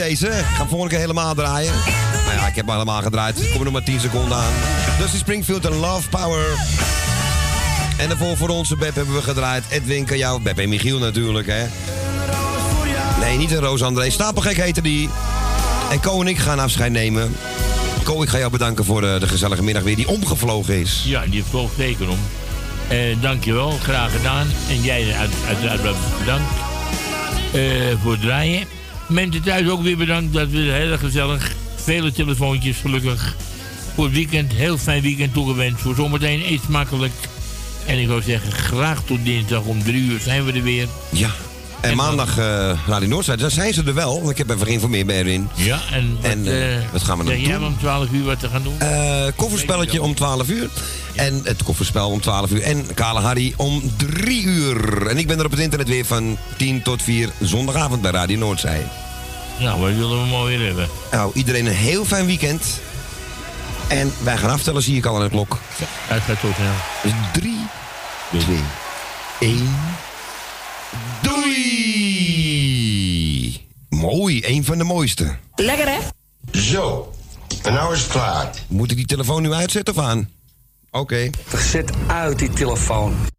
Deze? Ik ga volgende keer helemaal draaien. Nou ja, ik heb hem helemaal gedraaid. Er komen nog maar 10 seconden aan. Dusty Springfield en Love Power. En daarvoor voor onze Beb hebben we gedraaid. Edwin jou, Beb en Michiel natuurlijk, hè. Nee, niet een Roos André. Stapelgek heette die. En Ko en ik gaan afscheid nemen. Ko, ik ga jou bedanken voor de, de gezellige middag weer die omgevlogen is. Ja, die vloog zeker om. Eh, dankjewel, graag gedaan. En jij uit- uiteraard bedankt eh, voor het draaien. Mensen thuis ook weer bedankt. Dat we heel gezellig. Vele telefoontjes, gelukkig. Voor het weekend, heel fijn weekend toegewenst. Voor zometeen eet smakelijk. En ik zou zeggen, graag tot dinsdag om drie uur zijn we er weer. Ja. En maandag uh, Radio Noordzijde, daar zijn ze er wel. Want ik heb even geïnformeerd bij Erin. Ja, en wat, En, eh, eh, wat gaan we dan zeg jij doen? om 12 uur wat te gaan doen? Eh, kofferspelletje om 12 uur. En het kofferspel om 12 uur. En Kale Harry om 3 uur. En ik ben er op het internet weer van 10 tot 4 zondagavond bij Radio Noordzij. Nou, wat willen we mooi weer hebben? Nou, iedereen een heel fijn weekend. En wij gaan aftellen, zie ik al aan de klok. Het gaat zo snel. Dus 3, 2, 1. Doei! Mooi, een van de mooiste. Lekker hè? Zo, en nou is het klaar. Moet ik die telefoon nu uitzetten of aan? Oké. Zet uit die telefoon.